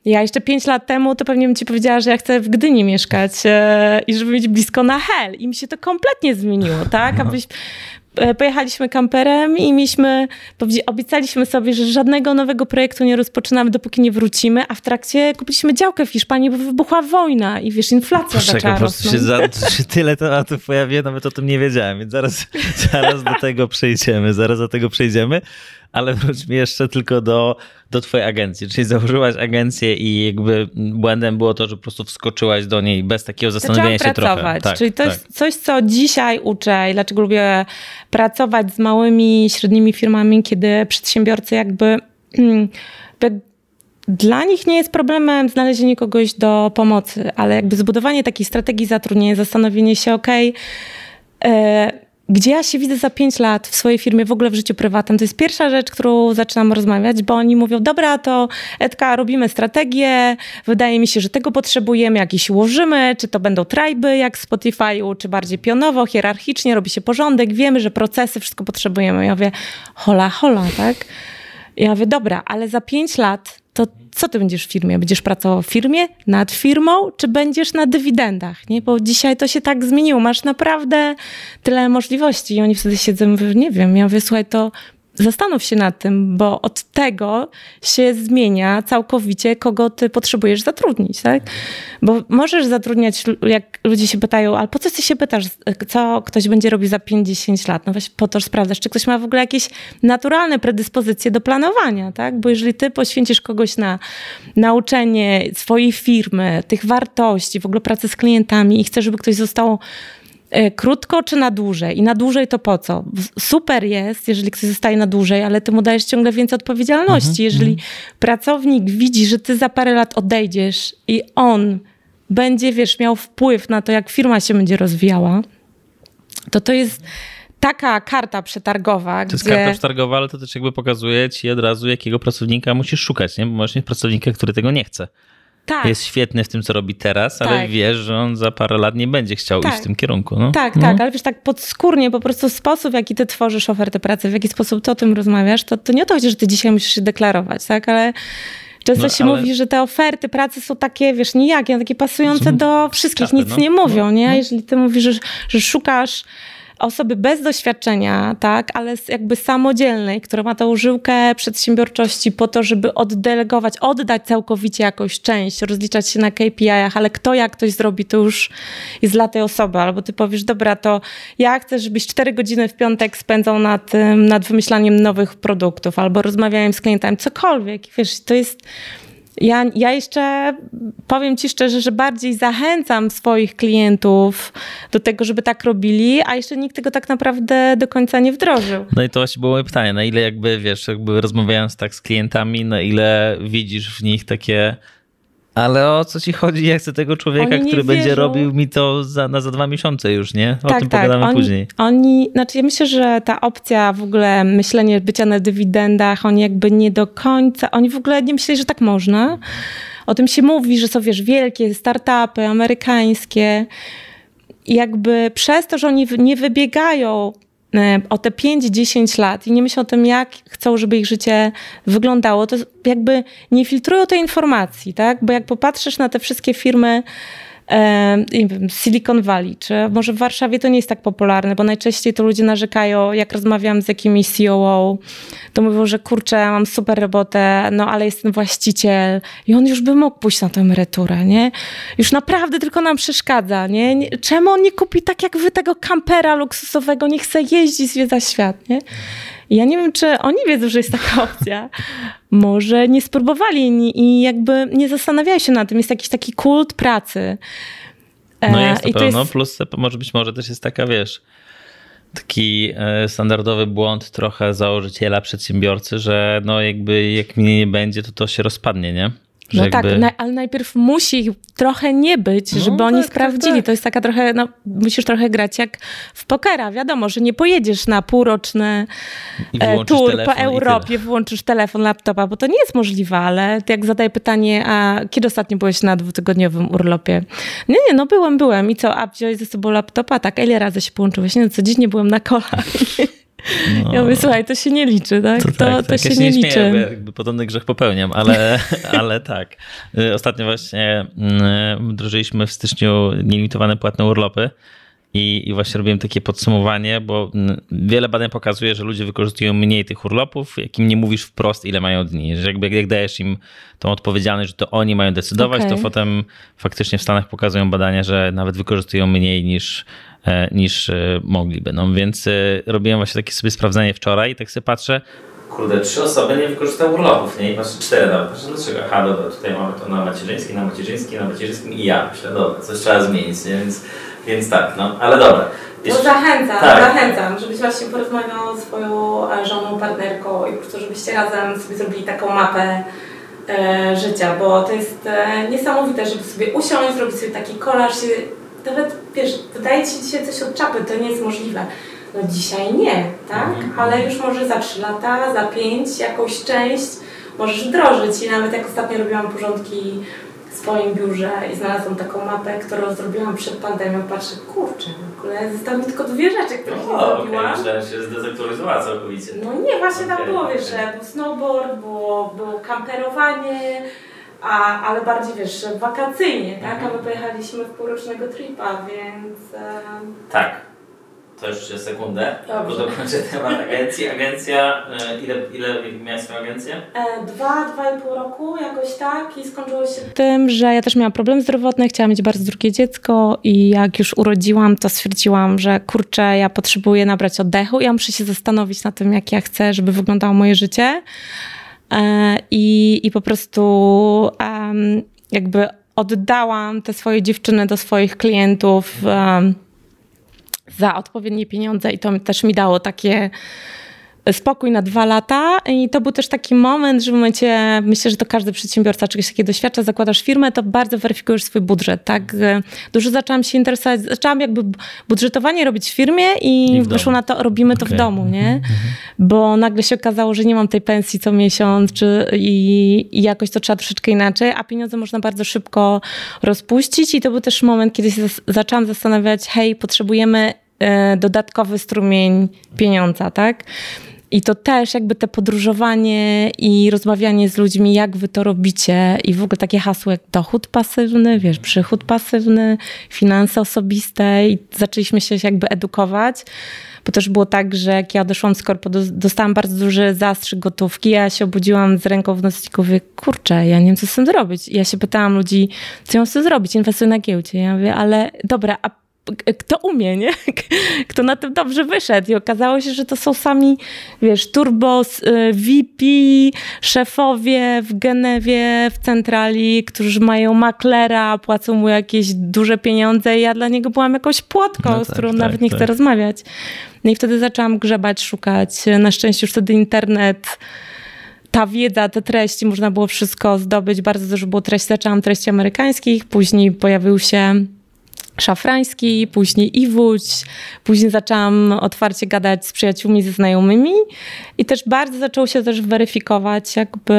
ja jeszcze pięć lat temu to pewnie bym ci powiedziała, że ja chcę w Gdyni mieszkać e, i żeby mieć blisko na Hel. I mi się to kompletnie zmieniło, tak? Abyś pojechaliśmy kamperem i mieliśmy, obiecaliśmy sobie, że żadnego nowego projektu nie rozpoczynamy, dopóki nie wrócimy, a w trakcie kupiliśmy działkę w Hiszpanii, bo wybuchła wojna i wiesz, inflacja Poczekaj, zaczęła po prostu się, za, się tyle tematów pojawiło, nawet o tym nie wiedziałem, więc zaraz, zaraz do tego przejdziemy, zaraz do tego przejdziemy. Ale wróćmy jeszcze tylko do, do twojej agencji. Czyli założyłaś agencję i jakby błędem było to, że po prostu wskoczyłaś do niej bez takiego zastanowienia się pracować. trochę. Tak, Czyli to tak. jest coś, co dzisiaj uczę i dlaczego lubię pracować z małymi, średnimi firmami, kiedy przedsiębiorcy jakby... Dla nich nie jest problemem znalezienie kogoś do pomocy, ale jakby zbudowanie takiej strategii zatrudnienia, zastanowienie się, ok, gdzie ja się widzę za pięć lat w swojej firmie, w ogóle w życiu prywatnym. To jest pierwsza rzecz, którą zaczynam rozmawiać, bo oni mówią, dobra, to Edka, robimy strategię, wydaje mi się, że tego potrzebujemy, jakieś ułożymy, czy to będą trajby jak w Spotify'u, czy bardziej pionowo, hierarchicznie, robi się porządek, wiemy, że procesy, wszystko potrzebujemy. Ja mówię, hola, hola, tak? Ja mówię, dobra, ale za pięć lat co ty będziesz w firmie? Będziesz pracował w firmie, nad firmą, czy będziesz na dywidendach? Nie? Bo dzisiaj to się tak zmieniło. Masz naprawdę tyle możliwości. I oni wtedy siedzą, nie wiem. Ja mówię, słuchaj, to zastanów się nad tym, bo od tego się zmienia całkowicie, kogo ty potrzebujesz zatrudnić, tak? Bo możesz zatrudniać, jak ludzie się pytają, ale po co ty się pytasz, co ktoś będzie robił za 50 lat? No właśnie po to, sprawdzasz, czy ktoś ma w ogóle jakieś naturalne predyspozycje do planowania, tak? Bo jeżeli ty poświęcisz kogoś na nauczenie swojej firmy, tych wartości, w ogóle pracy z klientami i chcesz, żeby ktoś został krótko czy na dłużej? I na dłużej to po co? Super jest, jeżeli ktoś zostaje na dłużej, ale ty mu dajesz ciągle więcej odpowiedzialności. Mhm, jeżeli mhm. pracownik widzi, że ty za parę lat odejdziesz i on będzie, wiesz, miał wpływ na to, jak firma się będzie rozwijała, to to jest taka karta przetargowa. To jest karta przetargowa, ale to też jakby pokazuje ci od razu, jakiego pracownika musisz szukać, nie? Bo możesz mieć pracownika, który tego nie chce tak. jest świetny w tym, co robi teraz, ale tak. wiesz, że on za parę lat nie będzie chciał tak. iść w tym kierunku. No. Tak, no. tak, ale wiesz, tak podskórnie po prostu sposób, w jaki ty tworzysz ofertę pracy, w jaki sposób ty o tym rozmawiasz, to, to nie o to chodzi, że ty dzisiaj musisz się deklarować, tak, ale Często no, się ale... mówi, że te oferty pracy są takie, wiesz, nijakie, takie pasujące do wszystkich, nic no. nie mówią, no, nie? No. Jeżeli ty mówisz, że, że szukasz osoby bez doświadczenia, tak, ale jakby samodzielnej, która ma tą żyłkę przedsiębiorczości po to, żeby oddelegować, oddać całkowicie jakąś część, rozliczać się na KPI-ach, ale kto jak ktoś zrobi, to już jest dla tej osoby. Albo ty powiesz, dobra, to ja chcę, żebyś cztery godziny w piątek spędzał nad, nad wymyślaniem nowych produktów, albo rozmawiałem z klientami, cokolwiek. Wiesz, to jest ja, ja jeszcze powiem Ci szczerze, że bardziej zachęcam swoich klientów do tego, żeby tak robili, a jeszcze nikt tego tak naprawdę do końca nie wdrożył. No i to właśnie było moje pytanie, na ile jakby wiesz, jakby rozmawiając tak z klientami, na ile widzisz w nich takie ale o co ci chodzi? Ja chcę tego człowieka, który będzie robił mi to za, na za dwa miesiące już, nie? O tak, tym tak. pogadamy oni, później. Oni, znaczy ja myślę, że ta opcja w ogóle myślenie bycia na dywidendach, oni jakby nie do końca, oni w ogóle nie myśleli, że tak można. O tym się mówi, że są, wiesz, wielkie startupy amerykańskie. I jakby przez to, że oni nie wybiegają o te 5-10 lat i nie myślą o tym, jak chcą, żeby ich życie wyglądało, to jakby nie filtrują tej informacji, tak? Bo jak popatrzysz na te wszystkie firmy, nie Silicon Valley, czy może w Warszawie to nie jest tak popularne, bo najczęściej to ludzie narzekają, jak rozmawiam z jakimiś CEO, to mówią, że kurczę, mam super robotę, no ale jest ten właściciel i on już by mógł pójść na tę emeryturę, nie? Już naprawdę tylko nam przeszkadza, nie? Czemu on nie kupi tak jak wy tego kampera luksusowego, nie chce jeździć, zwiedza świat, nie? Ja nie wiem, czy oni wiedzą, że jest taka opcja. Może nie spróbowali i jakby nie zastanawiają się nad tym. Jest jakiś taki kult pracy. No jest to, I pewno, jest... plus może być może też jest taka, wiesz, taki e, standardowy błąd trochę założyciela, przedsiębiorcy, że no jakby jak mnie nie będzie, to to się rozpadnie, nie? No jakby... tak, na, ale najpierw musi ich trochę nie być, no żeby no, oni tak, sprawdzili. Tak, tak. To jest taka trochę, no, musisz trochę grać jak w pokera. Wiadomo, że nie pojedziesz na półroczny e, tour po Europie, wyłączysz telefon, laptopa, bo to nie jest możliwe, ale jak zadaję pytanie, a kiedy ostatnio byłeś na dwutygodniowym urlopie? Nie, nie, no byłem, byłem. I co, a wziąłeś ze sobą laptopa? Tak, ile razy się połączyłeś? Nie, no, codziennie byłem na kolach. No. Ja mówię, słuchaj, to się nie liczy, tak? To, to, tak, to tak. się, ja się, nie, nie liczy. Śmieję, jakby podobny grzech popełniam, ale, ale tak. Y, ostatnio właśnie mm, wdrożyliśmy w styczniu nielimitowane płatne urlopy. I, I, właśnie robiłem takie podsumowanie, bo mm, wiele badań pokazuje, że ludzie wykorzystują mniej tych urlopów, jakim nie mówisz wprost, ile mają dni. Że jakby jak dajesz im tą odpowiedzialność, że to oni mają decydować, okay. to potem faktycznie w Stanach pokazują badania, że nawet wykorzystują mniej niż, niż e, mogliby. No więc e, robiłem właśnie takie sobie sprawdzenie wczoraj i tak sobie patrzę, kurde, trzy osoby nie wykorzystały urlopów, nie? I patrzę, cztery nawet. Patrzę, dlaczego? Aha, dobra, tutaj mamy to na macierzyńskim, na macierzyńskim, na macierzyńskim i ja. Myślę, dobra, coś trzeba zmienić, nie? Więc, więc tak, no, ale dobra. Jeszcze... No zachęcam, tak. zachęcam, żebyś właśnie porozmawiał z swoją żoną, partnerką i po prostu żebyście razem sobie zrobili taką mapę e, życia, bo to jest e, niesamowite, żeby sobie usiąść, zrobić sobie taki kolaż, się nawet, wiesz, wydaje Ci się dzisiaj coś od czapy, to nie jest możliwe. No dzisiaj nie, tak? Mhm. Ale już może za 3 lata, za 5 jakąś część możesz wdrożyć. I nawet jak ostatnio robiłam porządki w swoim biurze i znalazłam taką mapę, którą zrobiłam przed pandemią, patrzę, kurczę, w ogóle zostały mi tylko dwie rzeczy, które nie zrobiłam. Okay, myślałem, się zdezaktualizowała całkowicie. No nie, właśnie okay, tam było, wiesz, że był snowboard, było, było kamperowanie, a, ale bardziej wiesz, wakacyjnie, tak? A my pojechaliśmy w półrocznego tripa, więc. Tak. To jeszcze sekundę, Dobrze. bo dokończę temat agencji. Agencja, e, ile, ile miałeś swoją agencję? E, dwa, dwa i pół roku, jakoś tak i skończyło się tym, że ja też miałam problem zdrowotny, chciałam mieć bardzo drugie dziecko i jak już urodziłam, to stwierdziłam, że kurczę, ja potrzebuję nabrać oddechu, ja muszę się zastanowić na tym, jak ja chcę, żeby wyglądało moje życie. E, I, i po prostu um, jakby oddałam te swoje dziewczyny do swoich klientów um, za odpowiednie pieniądze i to też mi dało takie spokój na dwa lata i to był też taki moment, że w momencie, myślę, że to każdy przedsiębiorca czegoś takiego doświadcza, zakładasz firmę, to bardzo weryfikujesz swój budżet, tak? Dużo zaczęłam się interesować, zaczęłam jakby budżetowanie robić w firmie i, I w wyszło na to, robimy to w domu, nie? Mhm. Bo nagle się okazało, że nie mam tej pensji co miesiąc czy, i, i jakoś to trzeba troszeczkę inaczej, a pieniądze można bardzo szybko rozpuścić i to był też moment, kiedy się zaczęłam zastanawiać, hej, potrzebujemy e, dodatkowy strumień pieniądza, tak? I to też jakby te podróżowanie i rozmawianie z ludźmi, jak wy to robicie i w ogóle takie hasło jak dochód pasywny, wiesz, przychód pasywny, finanse osobiste i zaczęliśmy się jakby edukować. Bo też było tak, że jak ja odeszłam z korpo, dostałam bardzo duży zastrzyk gotówki, ja się obudziłam z ręką w nocniku, mówię, kurczę, ja nie wiem, co z tym zrobić. I ja się pytałam ludzi, co ja mam zrobić, inwestuję na giełdzie. Ja mówię, ale dobra, a kto umie, nie? Kto na tym dobrze wyszedł. I okazało się, że to są sami, wiesz, turbos, y, VP, szefowie w Genewie, w centrali, którzy mają maklera, płacą mu jakieś duże pieniądze i ja dla niego byłam jakąś płotką, no tak, z którą tak, nawet nie tak. chcę rozmawiać. No i wtedy zaczęłam grzebać, szukać. Na szczęście już wtedy internet ta wiedza, te treści, można było wszystko zdobyć. Bardzo dużo było treści. Zaczęłam treści amerykańskich, później pojawił się Szafrański, później Iwódź, później zaczęłam otwarcie gadać z przyjaciółmi, ze znajomymi. I też bardzo zaczęło się też weryfikować, jakby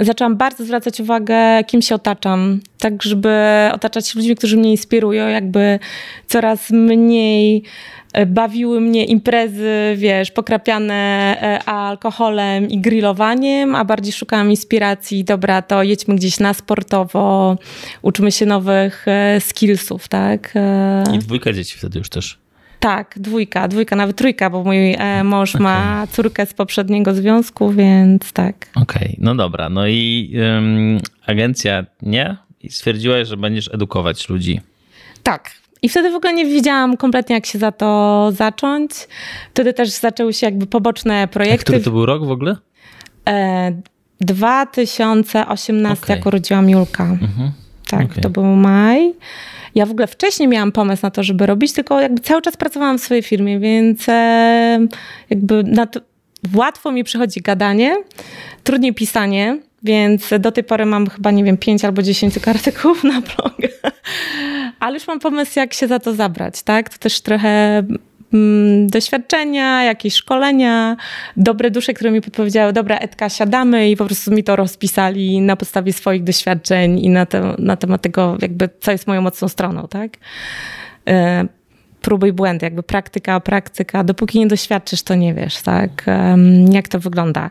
zaczęłam bardzo zwracać uwagę, kim się otaczam, tak żeby otaczać się ludźmi, którzy mnie inspirują, jakby coraz mniej E, bawiły mnie imprezy, wiesz, pokrapiane e, alkoholem i grillowaniem, a bardziej szukałam inspiracji, dobra, to jedźmy gdzieś na sportowo, uczymy się nowych e, skillsów, tak? I dwójka dzieci wtedy już też. Tak, dwójka, dwójka, nawet trójka, bo mój mąż okay. ma córkę z poprzedniego związku, więc tak. Okej, okay, no dobra. No i um, agencja nie? I stwierdziłaś, że będziesz edukować ludzi. Tak, i wtedy w ogóle nie wiedziałam kompletnie, jak się za to zacząć. Wtedy też zaczęły się jakby poboczne projekty. A który to był rok w ogóle? E, 2018, okay. jak urodziłam Julka. Mhm. Tak, okay. to był maj. Ja w ogóle wcześniej miałam pomysł na to, żeby robić, tylko jakby cały czas pracowałam w swojej firmie, więc e, jakby łatwo mi przychodzi gadanie, trudniej pisanie. więc do tej pory mam chyba, nie wiem, 5 albo 10 artykułów na blogę. Ale już mam pomysł, jak się za to zabrać, tak? To też trochę doświadczenia, jakieś szkolenia, dobre dusze, które mi podpowiedziały, dobra Edka, siadamy i po prostu mi to rozpisali na podstawie swoich doświadczeń i na, te, na temat tego jakby, co jest moją mocną stroną, tak? Próby i błędy, jakby praktyka, praktyka. Dopóki nie doświadczysz, to nie wiesz, tak, jak to wygląda.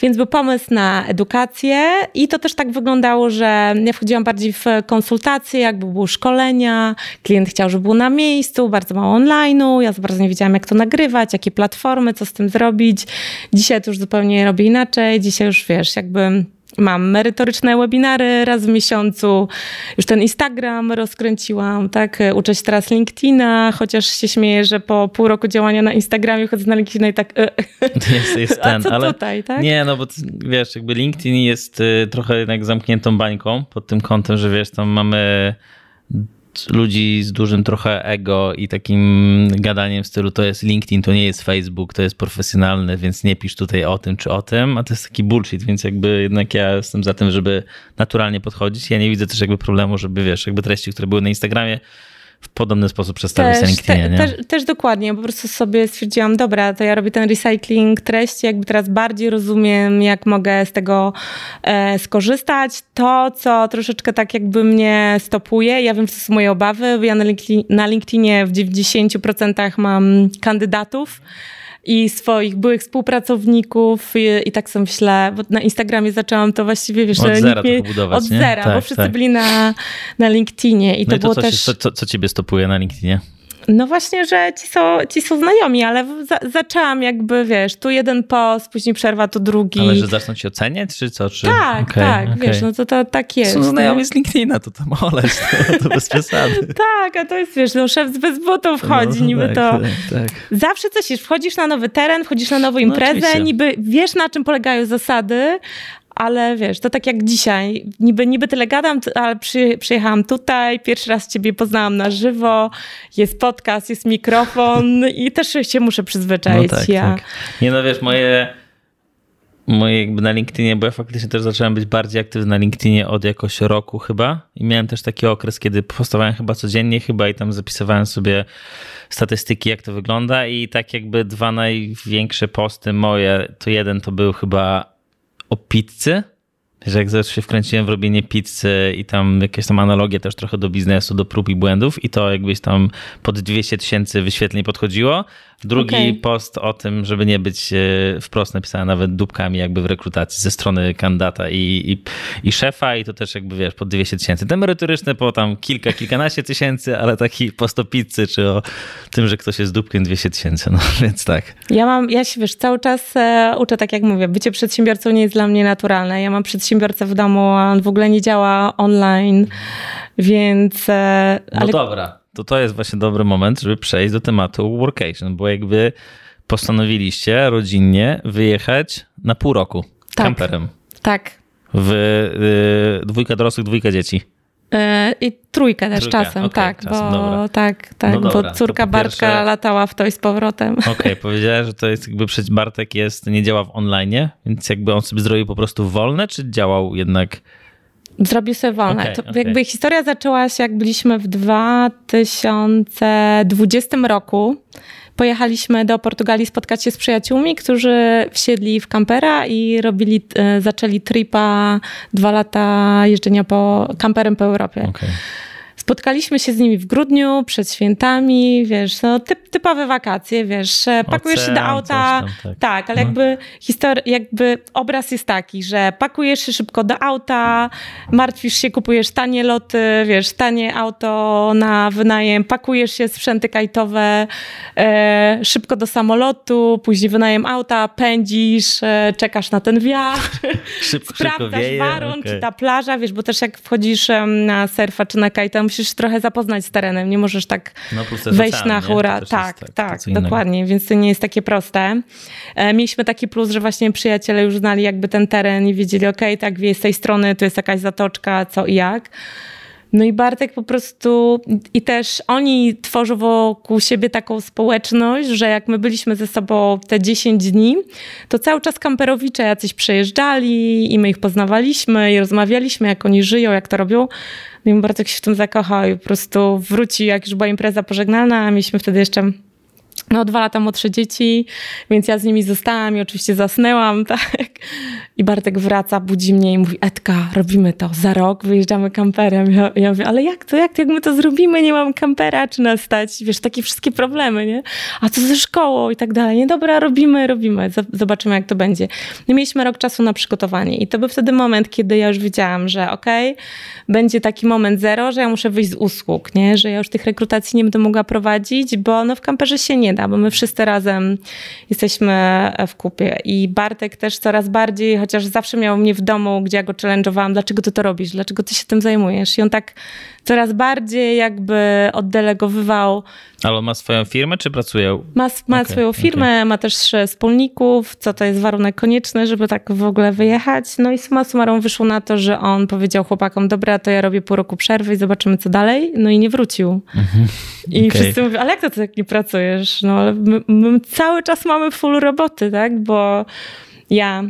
Więc był pomysł na edukację i to też tak wyglądało, że ja wchodziłam bardziej w konsultacje, jakby były szkolenia, klient chciał, żeby był na miejscu, bardzo mało online'u, ja bardzo nie wiedziałam, jak to nagrywać, jakie platformy, co z tym zrobić. Dzisiaj to już zupełnie robię inaczej, dzisiaj już, wiesz, jakby Mam merytoryczne webinary raz w miesiącu, już ten Instagram rozkręciłam, tak? Uczę się teraz LinkedIna, chociaż się śmieję, że po pół roku działania na Instagramie chodzę na LinkedIna i tak. E. Jest, jest ten, ale tutaj, tak? Nie, no bo wiesz, jakby LinkedIn jest y, trochę jednak zamkniętą bańką pod tym kątem, że wiesz, tam mamy ludzi z dużym trochę ego i takim gadaniem w stylu to jest LinkedIn, to nie jest Facebook, to jest profesjonalne, więc nie pisz tutaj o tym czy o tym, a to jest taki bullshit, więc jakby jednak ja jestem za tym, żeby naturalnie podchodzić. Ja nie widzę też jakby problemu, żeby wiesz, jakby treści, które były na Instagramie, w podobny sposób przedstawić też, na LinkedInie, te, nie? Też, też, dokładnie, po prostu sobie stwierdziłam, dobra, to ja robię ten recycling treści, jakby teraz bardziej rozumiem, jak mogę z tego e, skorzystać. To, co troszeczkę tak jakby mnie stopuje, ja wiem, co są moje obawy, ja na, LinkedIn, na LinkedInie w 90% mam kandydatów, i swoich byłych współpracowników i, i tak sobie myślę, bo na Instagramie zaczęłam to właściwie, wiesz, od zera budować, Od zera, tak, bo wszyscy tak. byli na, na LinkedInie i no to, i to było co, też... Się, co, co ciebie stopuje na LinkedInie? No właśnie, że ci są, ci są znajomi, ale za, zaczęłam jakby, wiesz, tu jeden post, później przerwa, tu drugi. Ale że zaczną ci oceniać, czy co? Czy... Tak, okay, tak, okay. wiesz, no to, to tak jest. Są znajomi z LinkedIna, to tam oleć, to, to bez przesady. tak, a to jest, wiesz, no szef bez butów wchodzi, no, niby tak, to... Tak, tak. Zawsze coś jest, wchodzisz na nowy teren, wchodzisz na nową no, imprezę, no, niby wiesz, na czym polegają zasady, ale wiesz, to tak jak dzisiaj, niby, niby tyle gadam, ale przy, przyjechałam tutaj, pierwszy raz ciebie poznałam na żywo, jest podcast, jest mikrofon i też się muszę przyzwyczaić. No tak, ja. tak. Nie no wiesz, moje moje jakby na LinkedInie, bo ja faktycznie też zacząłem być bardziej aktywny na LinkedInie od jakoś roku chyba i miałem też taki okres, kiedy postawałem chyba codziennie chyba i tam zapisywałem sobie statystyki, jak to wygląda i tak jakby dwa największe posty moje, to jeden to był chyba o pizzy, że jak zawsze się wkręciłem w robienie pizzy i tam jakieś tam analogie też trochę do biznesu, do prób i błędów i to jakbyś tam pod 200 tysięcy wyświetleń podchodziło, Drugi okay. post o tym, żeby nie być e, wprost napisane nawet dupkami jakby w rekrutacji ze strony kandydata i, i, i szefa i to też jakby wiesz, po 200 tysięcy. Te merytoryczne po tam kilka, kilkanaście tysięcy, ale taki po 100 pizzy czy o tym, że ktoś jest dupkiem 200 tysięcy, no więc tak. Ja mam, ja się wiesz, cały czas e, uczę tak jak mówię, bycie przedsiębiorcą nie jest dla mnie naturalne. Ja mam przedsiębiorcę w domu, a on w ogóle nie działa online, więc... E, no ale... No dobra to to jest właśnie dobry moment, żeby przejść do tematu workation, bo jakby postanowiliście rodzinnie wyjechać na pół roku tak, kamperem. Tak. W y, dwójka dorosłych, dwójka dzieci. Y, I trójkę też trójkę. czasem, okay, tak, czasem, bo dobra. tak, tak, no bo córka po Bartka pierwsze... latała w to i z powrotem. Okej, okay, powiedziałeś, że to jest jakby przecież Bartek jest, nie działa w online, więc jakby on sobie zrobił po prostu wolne, czy działał jednak Zrobił sobie wolne. Okay, okay. Jakby historia zaczęła się, jak byliśmy w 2020 roku. Pojechaliśmy do Portugalii spotkać się z przyjaciółmi, którzy wsiedli w kampera i robili, e, zaczęli tripa dwa lata jeżdżenia po kamperem po Europie. Okay. Spotkaliśmy się z nimi w grudniu, przed świętami, wiesz, no typ, typowe wakacje, wiesz, pakujesz Ocean, się do auta, tam, tak. tak. ale no. jakby historia, jakby obraz jest taki, że pakujesz się szybko do auta, martwisz się, kupujesz tanie loty, wiesz, tanie auto na wynajem, pakujesz się, sprzęty kajtowe, e, szybko do samolotu, później wynajem auta, pędzisz, e, czekasz na ten wiatr, szybko, sprawdzasz szybko warun, okay. czy ta plaża, wiesz, bo też jak wchodzisz na surfa czy na kajta, musisz trochę zapoznać z terenem, nie możesz tak no, wejść na hura. Tak, tak, tak dokładnie, więc to nie jest takie proste. E, mieliśmy taki plus, że właśnie przyjaciele już znali jakby ten teren i wiedzieli, ok, tak, wie z tej strony tu jest jakaś zatoczka, co i jak. No i Bartek po prostu, i też oni tworzą wokół siebie taką społeczność, że jak my byliśmy ze sobą te 10 dni, to cały czas kamperowicze jacyś przejeżdżali i my ich poznawaliśmy i rozmawialiśmy, jak oni żyją, jak to robią. No i Bartek się w tym zakochał i po prostu wróci, jak już była impreza pożegnalna, a mieliśmy wtedy jeszcze no, dwa lata młodsze dzieci, więc ja z nimi zostałam i oczywiście zasnęłam, tak. I Bartek wraca, budzi mnie i mówi, Edka, robimy to, za rok wyjeżdżamy kamperem. Ja, ja mówię, ale jak to, jak jak my to zrobimy, nie mam kampera, czy nas stać, wiesz, takie wszystkie problemy, nie? A co ze szkołą i tak dalej. Nie, dobra, robimy, robimy, zobaczymy jak to będzie. No, mieliśmy rok czasu na przygotowanie i to był wtedy moment, kiedy ja już wiedziałam, że okej, okay, będzie taki moment zero, że ja muszę wyjść z usług, nie? Że ja już tych rekrutacji nie będę mogła prowadzić, bo no w kamperze się nie da, bo my wszyscy razem jesteśmy w kupie. I Bartek też coraz bardziej, chociaż zawsze miał mnie w domu, gdzie ja go challenge'owałam, dlaczego ty to robisz, dlaczego ty się tym zajmujesz? I on tak coraz bardziej jakby oddelegowywał. Ale on ma swoją firmę, czy pracuje? Ma, ma okay, swoją firmę, okay. ma też wspólników, co to jest warunek konieczny, żeby tak w ogóle wyjechać. No i suma summarum wyszło na to, że on powiedział chłopakom, dobra, to ja robię pół roku przerwy i zobaczymy co dalej. No i nie wrócił. Mhm. I okay. wszyscy mówią, ale jak to ty tak nie pracujesz? No ale my, my cały czas mamy full roboty, tak? Bo ja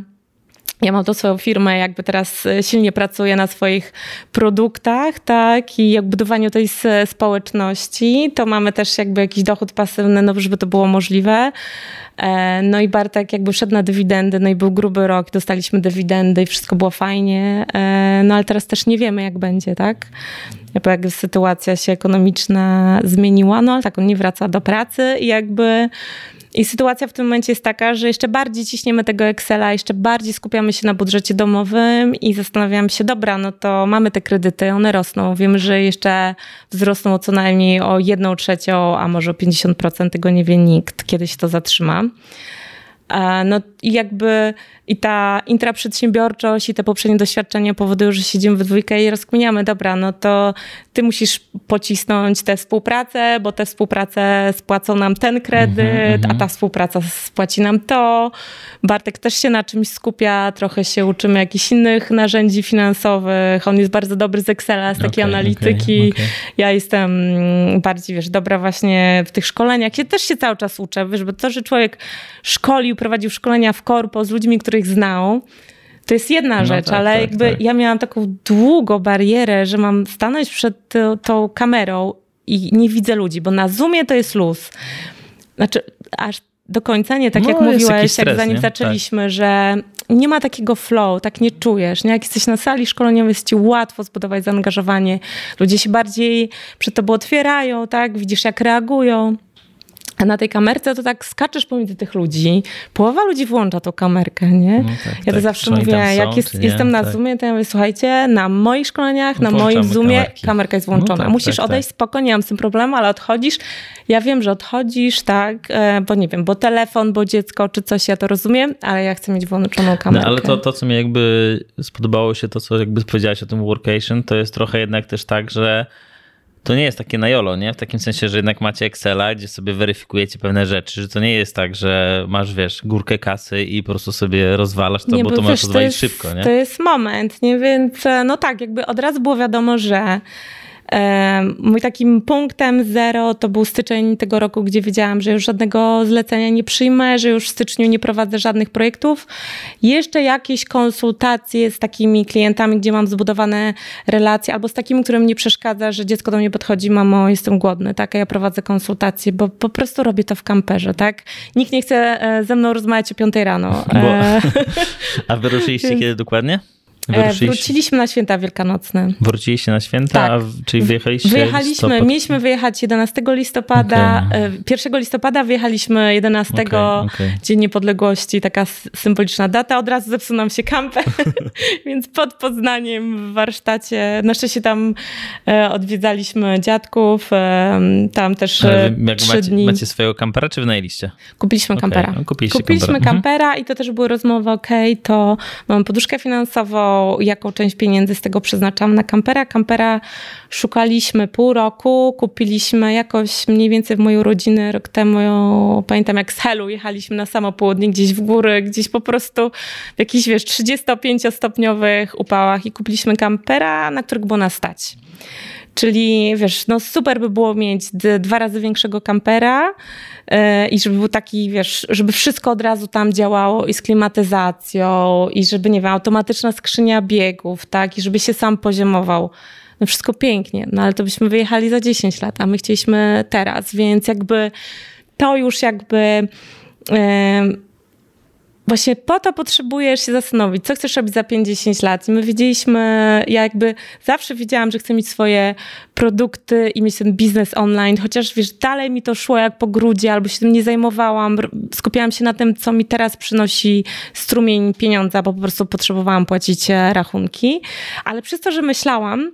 ja mam tą swoją firmę, jakby teraz e, silnie pracuję na swoich produktach, tak, i jak budowaniu tej społeczności, to mamy też jakby jakiś dochód pasywny, no żeby to było możliwe. E, no i Bartek jakby szedł na dywidendy, no i był gruby rok, dostaliśmy dywidendy i wszystko było fajnie, e, no ale teraz też nie wiemy jak będzie, tak? Jakby sytuacja się ekonomiczna zmieniła, no ale tak, on nie wraca do pracy i jakby i sytuacja w tym momencie jest taka, że jeszcze bardziej ciśniemy tego Excela, jeszcze bardziej skupiamy się na budżecie domowym i zastanawiamy się, dobra, no to mamy te kredyty, one rosną. Wiemy, że jeszcze wzrosną co najmniej o jedną trzecią, a może o 50%, tego nie wie nikt, kiedy się to zatrzyma. 嗯。No i jakby i ta intraprzedsiębiorczość i te poprzednie doświadczenia powodują, że siedzimy w dwójkę i rozkminiamy, dobra, no to ty musisz pocisnąć tę współpracę, bo tę współpracę spłacą nam ten kredyt, mm -hmm. a ta współpraca spłaci nam to. Bartek też się na czymś skupia, trochę się uczymy jakichś innych narzędzi finansowych. On jest bardzo dobry z Excela, z takiej okay, analityki. Okay, okay. Ja jestem bardziej, wiesz, dobra właśnie w tych szkoleniach. Ja też się cały czas uczę, wiesz, bo to, że człowiek szkolił, prowadził szkolenia w korpo z ludźmi, których znał, to jest jedna no rzecz, tak, ale tak, jakby tak. ja miałam taką długą barierę, że mam stanąć przed tą, tą kamerą i nie widzę ludzi, bo na Zoomie to jest luz. Znaczy, aż do końca nie, tak no, jak mówiłeś, stres, jak zanim nie? zaczęliśmy, tak. że nie ma takiego flow, tak nie czujesz. Nie? Jak jesteś na sali szkoleniowej, jest ci łatwo zbudować zaangażowanie. Ludzie się bardziej przed tobą otwierają, tak? Widzisz, jak reagują. A na tej kamerce to tak skaczesz pomiędzy tych ludzi. Połowa ludzi włącza tą kamerkę, nie? No tak, ja to tak. zawsze mówię, jak jest, jestem na tak. Zoomie, to ja mówię, słuchajcie, na moich szkoleniach, na moim Zoomie kamerki. kamerka jest włączona. No Musisz tak, odejść tak. spokojnie, nie mam z tym problemu, ale odchodzisz. Ja wiem, że odchodzisz, tak, e, bo nie wiem, bo telefon, bo dziecko, czy coś, ja to rozumiem, ale ja chcę mieć włączoną kamerkę. No ale to, to co mi jakby spodobało się, to co jakby powiedziałaś o tym workation, to jest trochę jednak też tak, że to nie jest takie na jolo, nie? W takim sensie, że jednak macie Excela, gdzie sobie weryfikujecie pewne rzeczy, że to nie jest tak, że masz, wiesz, górkę kasy i po prostu sobie rozwalasz to, nie, bo, bo to możesz rozwalić szybko, nie? To jest moment, nie? Więc e, no tak, jakby od razu było wiadomo, że Mój takim punktem zero to był styczeń tego roku, gdzie wiedziałam, że już żadnego zlecenia nie przyjmę, że już w styczniu nie prowadzę żadnych projektów. Jeszcze jakieś konsultacje z takimi klientami, gdzie mam zbudowane relacje, albo z takimi, którym nie przeszkadza, że dziecko do mnie podchodzi, mamo, jestem głodny, tak, a ja prowadzę konsultacje, bo po prostu robię to w kamperze, tak. Nikt nie chce e, ze mną rozmawiać o piątej rano. Bo, e, a wyruszyliście kiedy dokładnie? Wróciliśmy. Wróciliśmy na święta wielkanocne. Wróciliście na święta, tak. czyli wyjechaliście? Wyjechaliśmy, listopad. mieliśmy wyjechać 11 listopada. Okay. 1 e, listopada wyjechaliśmy 11, okay, okay. Dzień Niepodległości, taka symboliczna data. Od razu zepsuł nam się kamper, więc pod Poznaniem w warsztacie. Na szczęście tam e, odwiedzaliśmy dziadków, e, tam też jak trzy macie, dni. Macie swojego kampera, czy wynajęliście? Kupiliśmy kampera. No, kupiliście, kupiliśmy kampera, kampera mhm. i to też były rozmowy, ok, to mamy poduszkę finansową, jaką, część pieniędzy z tego przeznaczam na kampera. Kampera szukaliśmy pół roku, kupiliśmy jakoś mniej więcej w moją rodzinę rok temu, pamiętam jak z Helu jechaliśmy na samo południe, gdzieś w góry, gdzieś po prostu w jakichś, wiesz, 35-stopniowych upałach i kupiliśmy kampera, na których było nas stać. Czyli wiesz, no super by było mieć dwa razy większego kampera yy, i żeby był taki, wiesz, żeby wszystko od razu tam działało i z klimatyzacją i żeby, nie wiem, automatyczna skrzynia biegów, tak, i żeby się sam poziomował. No wszystko pięknie, no ale to byśmy wyjechali za 10 lat, a my chcieliśmy teraz, więc jakby to już jakby... Yy, właśnie po to potrzebujesz się zastanowić, co chcesz robić za 50 lat. My wiedzieliśmy, ja jakby zawsze wiedziałam, że chcę mieć swoje produkty i mieć ten biznes online, chociaż wiesz, dalej mi to szło jak po grudzie, albo się tym nie zajmowałam, skupiałam się na tym, co mi teraz przynosi strumień pieniądza, bo po prostu potrzebowałam płacić e, rachunki. Ale przez to, że myślałam,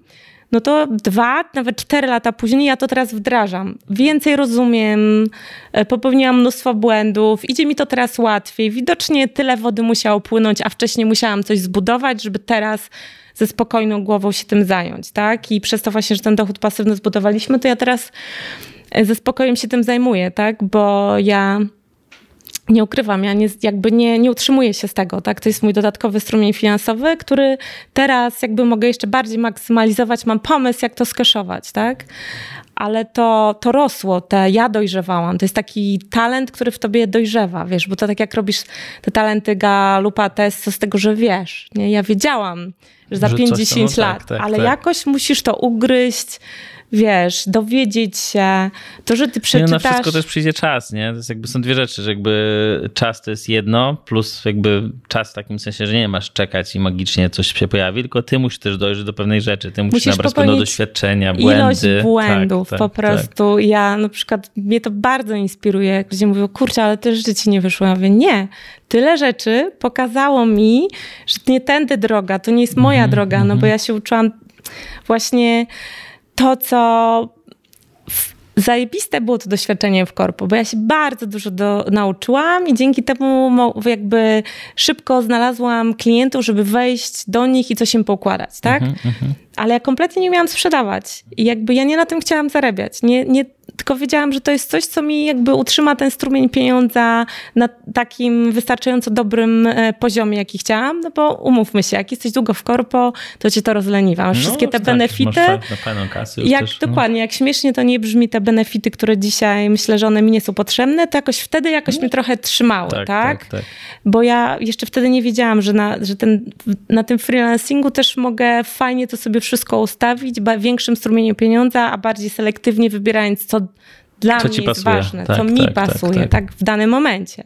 no to dwa, nawet cztery lata później ja to teraz wdrażam. Więcej rozumiem, e, popełniłam mnóstwo błędów, idzie mi to teraz łatwiej. Widocznie tyle wody musiało płynąć, a wcześniej musiałam coś zbudować, żeby teraz ze spokojną głową się tym zająć, tak? I przez to właśnie, że ten dochód pasywny zbudowaliśmy, to ja teraz e, ze spokojem się tym zajmuję, tak? Bo ja nie ukrywam, ja nie, jakby nie, nie utrzymuję się z tego, tak? To jest mój dodatkowy strumień finansowy, który teraz jakby mogę jeszcze bardziej maksymalizować. Mam pomysł, jak to skeszować, tak? Ale to, to rosło, te ja dojrzewałam. To jest taki talent, który w tobie dojrzewa, wiesz, bo to tak jak robisz te talenty Galupa test, to z tego, że wiesz, nie? Ja wiedziałam, że za 50 no, lat, tak, tak, ale tak. jakoś musisz to ugryźć, wiesz, dowiedzieć się, to, że ty przeczytasz... Nie, na wszystko też przyjdzie czas, nie? To jest jakby są dwie rzeczy, że jakby czas to jest jedno, plus jakby czas w takim sensie, że nie masz czekać i magicznie coś się pojawi, tylko ty musisz też dojść do pewnej rzeczy, ty musisz, musisz nabrać pewnego doświadczenia, błędy. Ilość błędów tak, tak, po tak. prostu. Tak. Ja na przykład, mnie to bardzo inspiruje, jak ludzie mówią, kurczę, ale też życie ci nie wyszło. Ja mówię, nie, tyle rzeczy pokazało mi, że nie tędy droga, to nie jest moja mm -hmm, droga, no bo mhm. ja się uczyłam właśnie to, co zajebiste było to doświadczenie w korpo, bo ja się bardzo dużo do, nauczyłam i dzięki temu jakby szybko znalazłam klientów, żeby wejść do nich i coś im poukładać, tak? Uh -huh, uh -huh. Ale ja kompletnie nie umiałam sprzedawać i jakby ja nie na tym chciałam zarabiać. Nie, nie, tylko wiedziałam, że to jest coś, co mi jakby utrzyma ten strumień pieniądza na takim wystarczająco dobrym e, poziomie, jaki chciałam, no bo umówmy się, jak jesteś długo w korpo, to cię to rozleniwa. No, wszystkie te tak, benefity. Na kasy jak, też, no. Dokładnie, jak śmiesznie to nie brzmi, te benefity, które dzisiaj myślę, że one mi nie są potrzebne, to jakoś wtedy jakoś no. mnie trochę trzymały, tak, tak? tak? tak, Bo ja jeszcze wtedy nie wiedziałam, że, na, że ten, na tym freelancingu też mogę fajnie to sobie wszystko ustawić, większym strumieniem pieniądza, a bardziej selektywnie wybierając, co dla co mnie jest pasuje. ważne, tak, co mi tak, tak, pasuje, tak, tak, w danym momencie.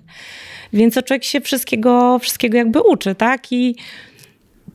Więc to człowiek się wszystkiego, wszystkiego jakby uczy, tak? I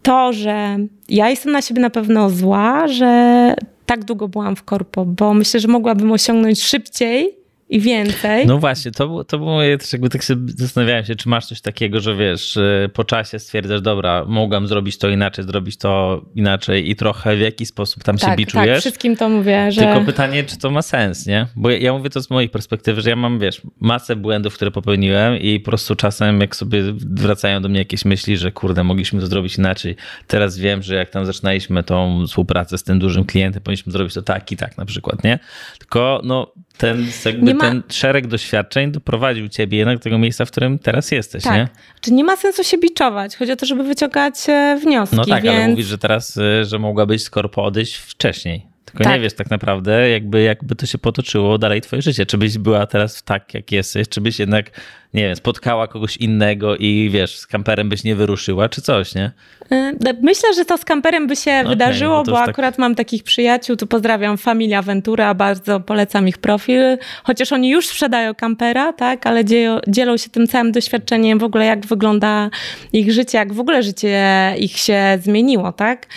to, że ja jestem na siebie na pewno zła, że tak długo byłam w korpo, bo myślę, że mogłabym osiągnąć szybciej i więcej. No właśnie, to, to było też jakby tak się zastanawiałem się, czy masz coś takiego, że wiesz, po czasie stwierdzasz, dobra, mogłam zrobić to inaczej, zrobić to inaczej i trochę w jaki sposób tam tak, się biczujesz. Tak, wszystkim to mówię, że... Tylko pytanie, czy to ma sens, nie? Bo ja, ja mówię to z mojej perspektywy, że ja mam, wiesz, masę błędów, które popełniłem i po prostu czasem jak sobie wracają do mnie jakieś myśli, że kurde, mogliśmy to zrobić inaczej. Teraz wiem, że jak tam zaczynaliśmy tą współpracę z tym dużym klientem, powinniśmy zrobić to tak i tak na przykład, nie? Tylko no ten, jakby ma... ten szereg doświadczeń doprowadził ciebie jednak do tego miejsca, w którym teraz jesteś, tak. nie? Czy nie ma sensu się biczować? Chodzi o to, żeby wyciągać e, wnioski. No tak, więc... ale mówisz, że teraz, e, że mogłabyś skoro odejść wcześniej. Tylko tak. nie wiesz tak naprawdę, jakby, jakby to się potoczyło dalej twoje życie. Czy byś była teraz tak, jak jesteś, czy byś jednak, nie wiem, spotkała kogoś innego i wiesz, z kamperem byś nie wyruszyła, czy coś, nie? E, myślę, że to z kamperem by się okay, wydarzyło, bo tak- akurat mam takich przyjaciół, tu pozdrawiam Familia Ventura, bardzo polecam ich profil, chociaż oni już sprzedają kampera, tak, ale dzielą, dzielą się tym całym doświadczeniem w ogóle, jak wygląda ich życie, jak w ogóle życie ich się zmieniło, tak?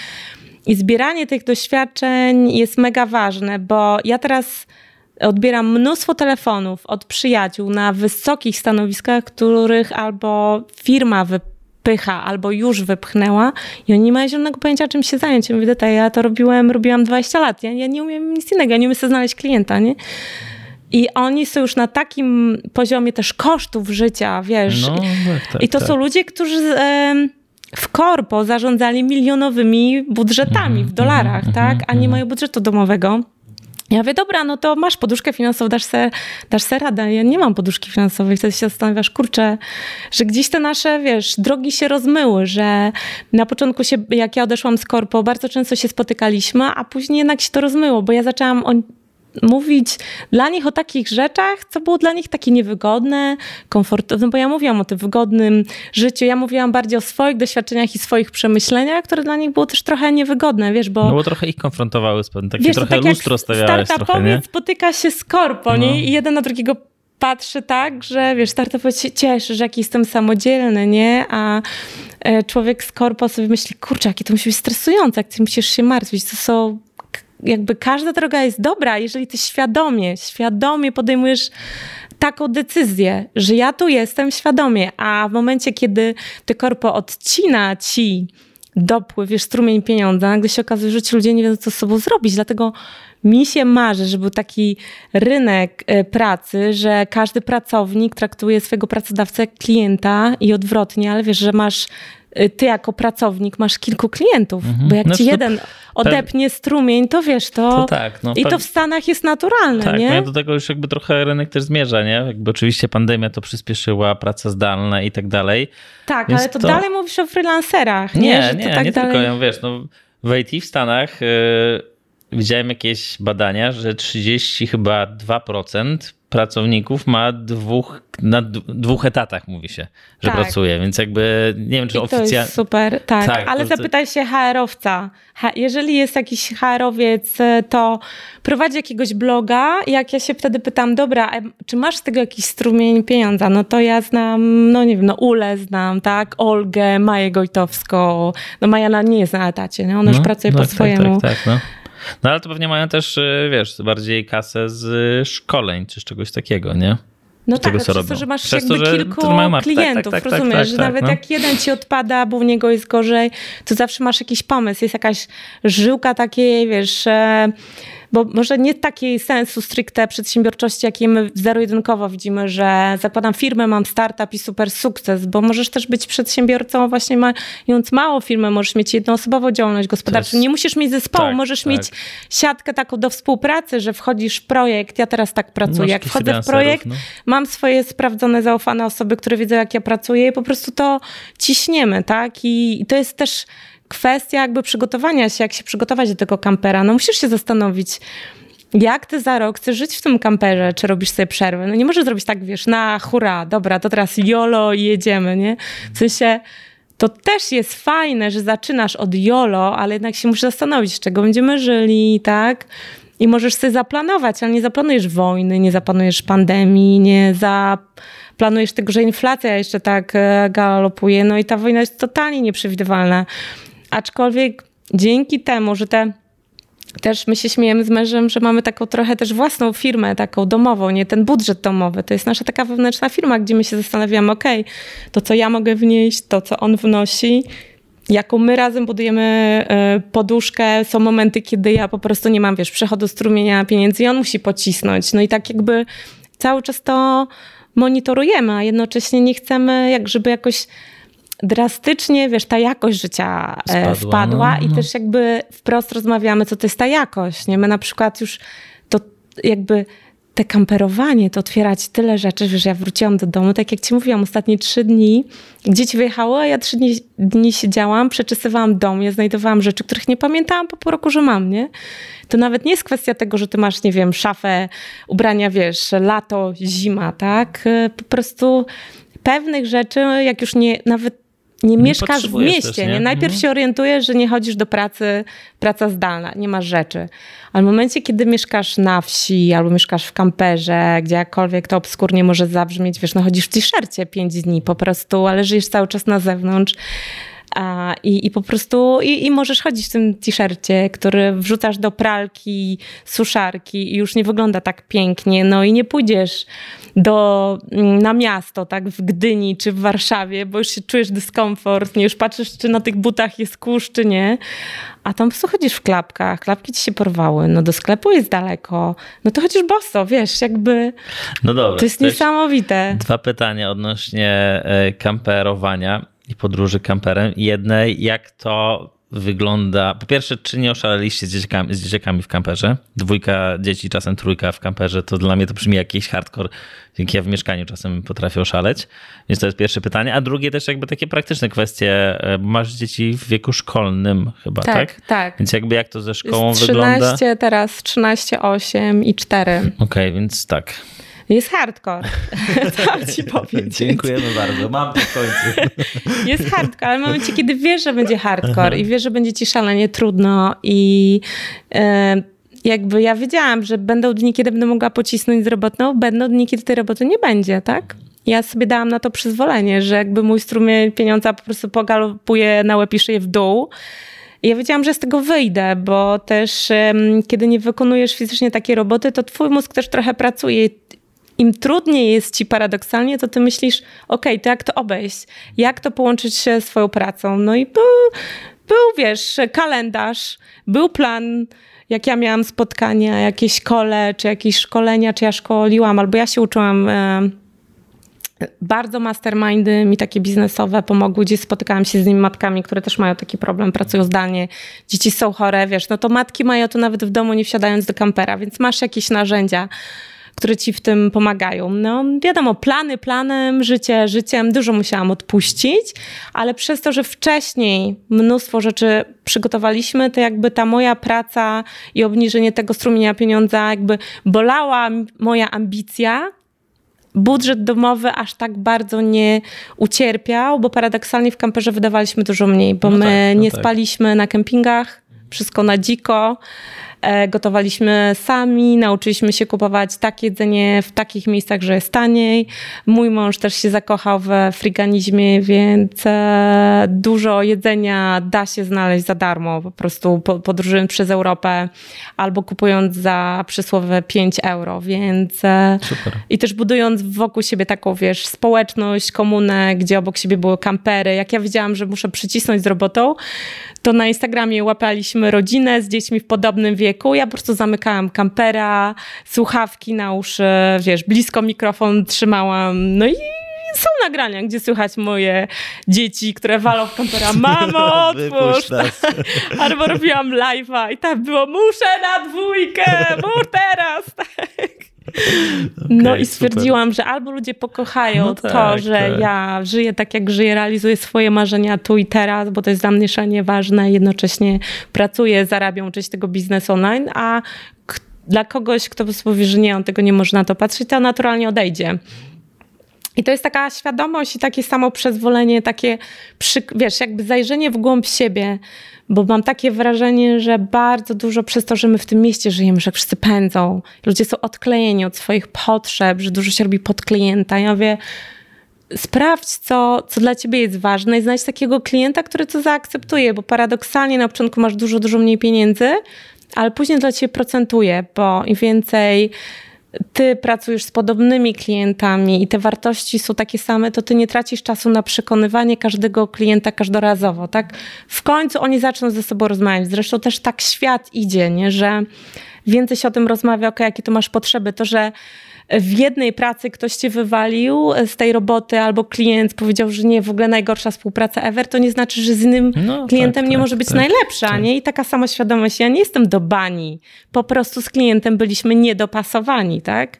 I zbieranie tych doświadczeń jest mega ważne, bo ja teraz odbieram mnóstwo telefonów od przyjaciół na wysokich stanowiskach, których albo firma wypycha, albo już wypchnęła i oni nie mają zielonego pojęcia, czym się zająć. Ja mówię, ja to robiłem, robiłam 20 lat, ja, ja nie umiem nic innego, ja nie umiem sobie znaleźć klienta, nie? I oni są już na takim poziomie też kosztów życia, wiesz. No, tak, tak, I to tak. są ludzie, którzy... w korpo zarządzali milionowymi budżetami w dolarach, tak? A nie mają budżetu domowego. Ja mówię, dobra, no to masz poduszkę finansową, dasz se, dasz se radę. Ja nie mam poduszki finansowej, wtedy się zastanawiasz, kurczę, że gdzieś te nasze, wiesz, drogi się rozmyły, że na początku się, jak ja odeszłam z korpo, bardzo często się spotykaliśmy, a później jednak się to rozmyło, bo ja zaczęłam o mówić dla nich o takich rzeczach, co było dla nich takie niewygodne, komfortowe, no bo ja mówiłam o tym wygodnym życiu, ja mówiłam bardziej o swoich doświadczeniach i swoich przemyśleniach, które dla nich było też trochę niewygodne, wiesz, bo... No bo trochę ich konfrontowały z pewnym, takie wiesz, trochę tak lustro stawiałeś trochę, nie? spotyka się z korpo, no. nie? I jeden na drugiego patrzy tak, że wiesz, startupowiec się cieszy, że jaki jestem samodzielny, nie? A e, człowiek z korpo sobie myśli, kurczę, jakie to musi być stresujące, jak ty musisz się martwić, to są jakby każda droga jest dobra, jeżeli ty świadomie, świadomie podejmujesz taką decyzję, że ja tu jestem świadomie, a w momencie, kiedy ty korpo odcina ci dopływ, wiesz, strumień pieniądza, nagle się okazuje, że ci ludzie nie wiedzą, co z sobą zrobić, dlatego mi się marzy, żeby był taki rynek e, pracy, że każdy pracownik traktuje swojego pracodawcę jak klienta i odwrotnie, ale wiesz, że masz ty jako pracownik masz kilku klientów, mhm. bo jak znaczy, ci jeden odepnie strumień, to wiesz, to, to tak, no, i to w Stanach jest naturalne, tak, nie? No do tego już jakby trochę rynek też zmierza, nie? Jakby oczywiście pandemia to przyspieszyła, praca zdalna i tak dalej. Tak, ale to, to, dalej mówisz o freelancerach, nie? Nie, nie, tak nie dalej... tylko, ja, wiesz, no w IT w Stanach yy, widziałem jakieś badania, że 30 chyba 2% pracowników ma dwóch, na dwóch etatach, mówi się, że tak. pracuje, więc jakby nie wiem, czy oficjalnie... super, tak, tak ale to... zapytaj się HR-owca. Jeżeli jest jakiś HR-owiec, to prowadzi jakiegoś bloga jak ja się wtedy pytam, dobra, czy masz z tego jakiś strumień pieniądza? No to ja znam, no nie wiem, no Ule znam, tak, Olgę, Maję Gojtowską, no Maja nie jest na etacie, nie? ona no, już pracuje no, po tak, swojemu. Tak, tak, no. No ale to pewnie mają też, y, wiesz, bardziej kasę z szkoleń czy z czegoś takiego, nie? No z tak, tego, co przez to, że masz przez jakby to, że kilku tak, klientów, tak, tak, tak, rozumiesz, że tak, nawet no. jak jeden ci odpada, bo u niego jest gorzej, to zawsze masz jakiś pomysł, jest jakaś żyłka takiej, wiesz... E bo może nie taki sensu stricte przedsiębiorczości, jaki my zero-jedynkowo widzimy, że zakładam firmę, mam startup i super sukces, bo możesz też być przedsiębiorcą właśnie mając małą firmę, możesz mieć jednoosobową działalność gospodarczą, jest... nie musisz mieć zespołu, tak, możesz tak. mieć siatkę taką do współpracy, że wchodzisz w projekt, ja teraz tak pracuję, Masz jak wchodzę w projekt, no. mam swoje sprawdzone, zaufane osoby, które wiedzą jak ja pracuję i po prostu to ciśniemy, tak? I, i to jest też kwestia jakby przygotowania się, jak się przygotować do tego kampera. No musisz się zastanowić, jak ty za rok chcesz żyć w tym kamperze, czy robisz sobie przerwę. No nie możesz zrobić tak, wiesz, na hura, dobra, to teraz jolo i jedziemy, nie? W sensie to też jest fajne, że zaczynasz od jolo, ale jednak się musisz zastanowić, z czego będziemy żyli, tak? I możesz sobie zaplanować, ale nie zaplanujesz wojny, nie zaplanujesz pandemii, nie zaplanujesz tego, że inflacja jeszcze tak e, galopuje, no i ta wojna jest totalnie nieprzewidywalna. Aczkolwiek dzięki temu, że te też my się śmiejemy z mężem, że mamy taką trochę też własną firmę, taką domową, nie ten budżet domowy. To jest nasza taka wewnętrzna firma, gdzie my się zastanawiamy, ok, to co ja mogę wnieść, to co on wnosi, jaką my razem budujemy e, poduszkę. Są momenty, kiedy ja po prostu nie mam, wiesz, przechodu strumienia pieniędzy i on musi pocisnąć. No i tak jakby cały czas to monitorujemy, a jednocześnie nie chcemy jak żeby jakoś drastycznie, wiesz, ta jakość życia e, spadła, spadła no, no. i też jakby wprost rozmawiamy, co to jest ta jakość, nie? My na przykład już to jakby te kamperowanie, to otwierać tyle rzeczy, że ja wróciłam do domu, tak jak ci mówiłam, ostatnie trzy dni, dzieci wyjechały, a ja trzy dni, dni siedziałam, przeczesywałam dom, ja znajdowałam rzeczy, których nie pamiętałam po pół roku, że mam, nie? To nawet nie jest kwestia tego, że ty masz, nie wiem, szafę, ubrania, wiesz, lato, zima, tak? Po prostu pewnych rzeczy, jak już nie, nawet nie, nie mieszkasz w mieście. Też, nie? nie? Najpierw mhm. się orientujesz, że nie chodzisz do pracy, praca zdalna, nie masz rzeczy. Ale w momencie, kiedy mieszkasz na wsi albo mieszkasz w kamperze, gdzie jakkolwiek to obskurnie może zabrzmieć, wiesz, no chodzisz w t-shircie pięć dni po prostu, ale żyjesz cały czas na zewnątrz. A, i, I po prostu i, i możesz chodzić w tym t-shircie, który wrzucasz do pralki, suszarki i już nie wygląda tak pięknie. No i nie pójdziesz do, mm, na miasto, tak w Gdyni czy w Warszawie, bo już się czujesz dyskomfort, nie już patrzysz, czy na tych butach jest kurz, czy nie. A tam po prostu chodzisz w klapkach, klapki ci się porwały, no do sklepu jest daleko, no to chodzisz boso, wiesz, jakby no dobra, to jest niesamowite. Dwa pytania odnośnie e, kamperowania i podróży kamperem. Jednej, jak to wygląda. Po pierwsze, czy nie oszaleliście z dzieciakami, z dzieciakami w kamperze? Dwójka dzieci, czasem trójka w kamperze, to dla mnie to brzmi jakiś hardcore, dzięki ja w mieszkaniu czasem potrafię oszaleć. Więc to jest pierwsze pytanie. A drugie też jakby takie praktyczne kwestie. E, masz dzieci w wieku szkolnym chyba, tak? Tak, tak. Więc jakby jak to ze szkołą Jest wygląda? 13, teraz 13, 8 i 4. Okej, więc tak. Jest hardcore. to ci powiedzieć. Dziękujemy bardzo. Mam to w końcu. Jest hardcore, ale w momencie, kiedy wiesz, że będzie hardcore i wiesz, że będzie ci szalenie trudno i e, jakby ja wiedziałam, że będą dni, kiedy będę mogła pocisnąć zdrowotną, będą dni, kiedy tej roboty nie będzie, tak? Ja sobie dałam na to przyzwolenie, że jakby mój strumień pieniądza po prostu pogalopuje na łeb i szyję w dół. Ja wiedziałam, że z tego wyjdę, bo też em, kiedy nie wykonujesz fizycznie takiej roboty, to twój mózg też trochę pracuje. Im trudniej jest ci paradoksalnie, to ty myślisz, okej, to jak to obejść? Jak to połączyć się swoją pracą? No i był, był, wiesz, kalendarz, był plan, jak ja miałam spotkania, jakieś kole, czy jakieś szkolenia, czy ja szkoliłam, albo ja się uczyłam e, bardzo mastermindy mi takie biznesowe pomogły, gdzie spotykałam się z nimi matkami, które też mają taki problem, pracują zdalnie, dzieci są chore, wiesz, no to matki mają to nawet w domu, nie wsiadając do kampera, więc masz jakieś narzędzia, które ci w tym pomagają. No wiadomo, plany planem, życie życiem, dużo musiałam odpuścić, ale przez to, że wcześniej mnóstwo rzeczy przygotowaliśmy, to jakby ta moja praca i obniżenie tego strumienia pieniądza jakby bolała moja ambicja, budżet domowy aż tak bardzo nie ucierpiał, bo paradoksalnie w kamperze wydawaliśmy dużo mniej, bo No my tak, no nie tak. spaliśmy na kempingach, wszystko na dziko. E, gotowaliśmy sami, nauczyliśmy się kupować takie jedzenie w takich miejscach, że jest taniej. Mój mąż też się zakochał we friganizmie, więc e, dużo jedzenia da się znaleźć za darmo, po prostu po, podróżując przez Europę albo kupując za przysłowie 5 euro, więc e, Super. i też budując wokół siebie taką, wiesz, społeczność, komunę, gdzie obok siebie były kampery. Jak ja wiedziałam, że muszę przycisnąć z robotą, to na Instagramie łapaliśmy rodzinę z dziećmi w podobnym wieku. Ja po prostu zamykałam kampera, słuchawki na uszy, wiesz, blisko mikrofon trzymałam. No i są nagrania, gdzie słychać moje dzieci, które walą w kampera. Mamo, otwórz! Albo robiłam live'a i tam było, muszę na dwójkę, mów teraz! Tak. No Okej, i stwierdziłam, że albo ludzie pokochają No to, tak, że tak. ja żyję tak, jak żyję, realizuję swoje marzenia tu i teraz, bo to jest dla mnie szalenie ważne, jednocześnie pracuję, zarabiam część tego biznesu online, a dla kogoś, kto powie, że nie, on tego nie może na to patrzeć, to naturalnie odejdzie. I to jest taka świadomość i takie samo przyzwolenie, takie, przy, wiesz, jakby zajrzenie w głąb siebie, bo mam takie wrażenie, że bardzo dużo przez to, że my w tym mieście żyjemy, że wszyscy pędzą, ludzie są odklejeni od swoich potrzeb, że dużo się robi pod klienta. Ja mówię, sprawdź, co, co dla ciebie jest ważne i znajdź takiego klienta, który to zaakceptuje, bo paradoksalnie na początku masz dużo, dużo mniej pieniędzy, ale później dla ciebie procentuje, bo im więcej ty pracujesz z podobnymi klientami i te wartości są takie same, to ty nie tracisz czasu na przekonywanie każdego klienta każdorazowo, tak? W końcu oni zaczną ze sobą rozmawiać. Zresztą też tak świat idzie, nie? że więcej się o tym rozmawia, ok, jakie to masz potrzeby, to, że w jednej pracy ktoś cię wywalił z tej roboty albo klient powiedział, że nie, w ogóle najgorsza współpraca ever, to nie znaczy, że z innym No, klientem tak, nie tak, może być tak, najlepsza, nie? I taka sama świadomość, ja nie jestem do bani, po prostu z klientem byliśmy niedopasowani, tak?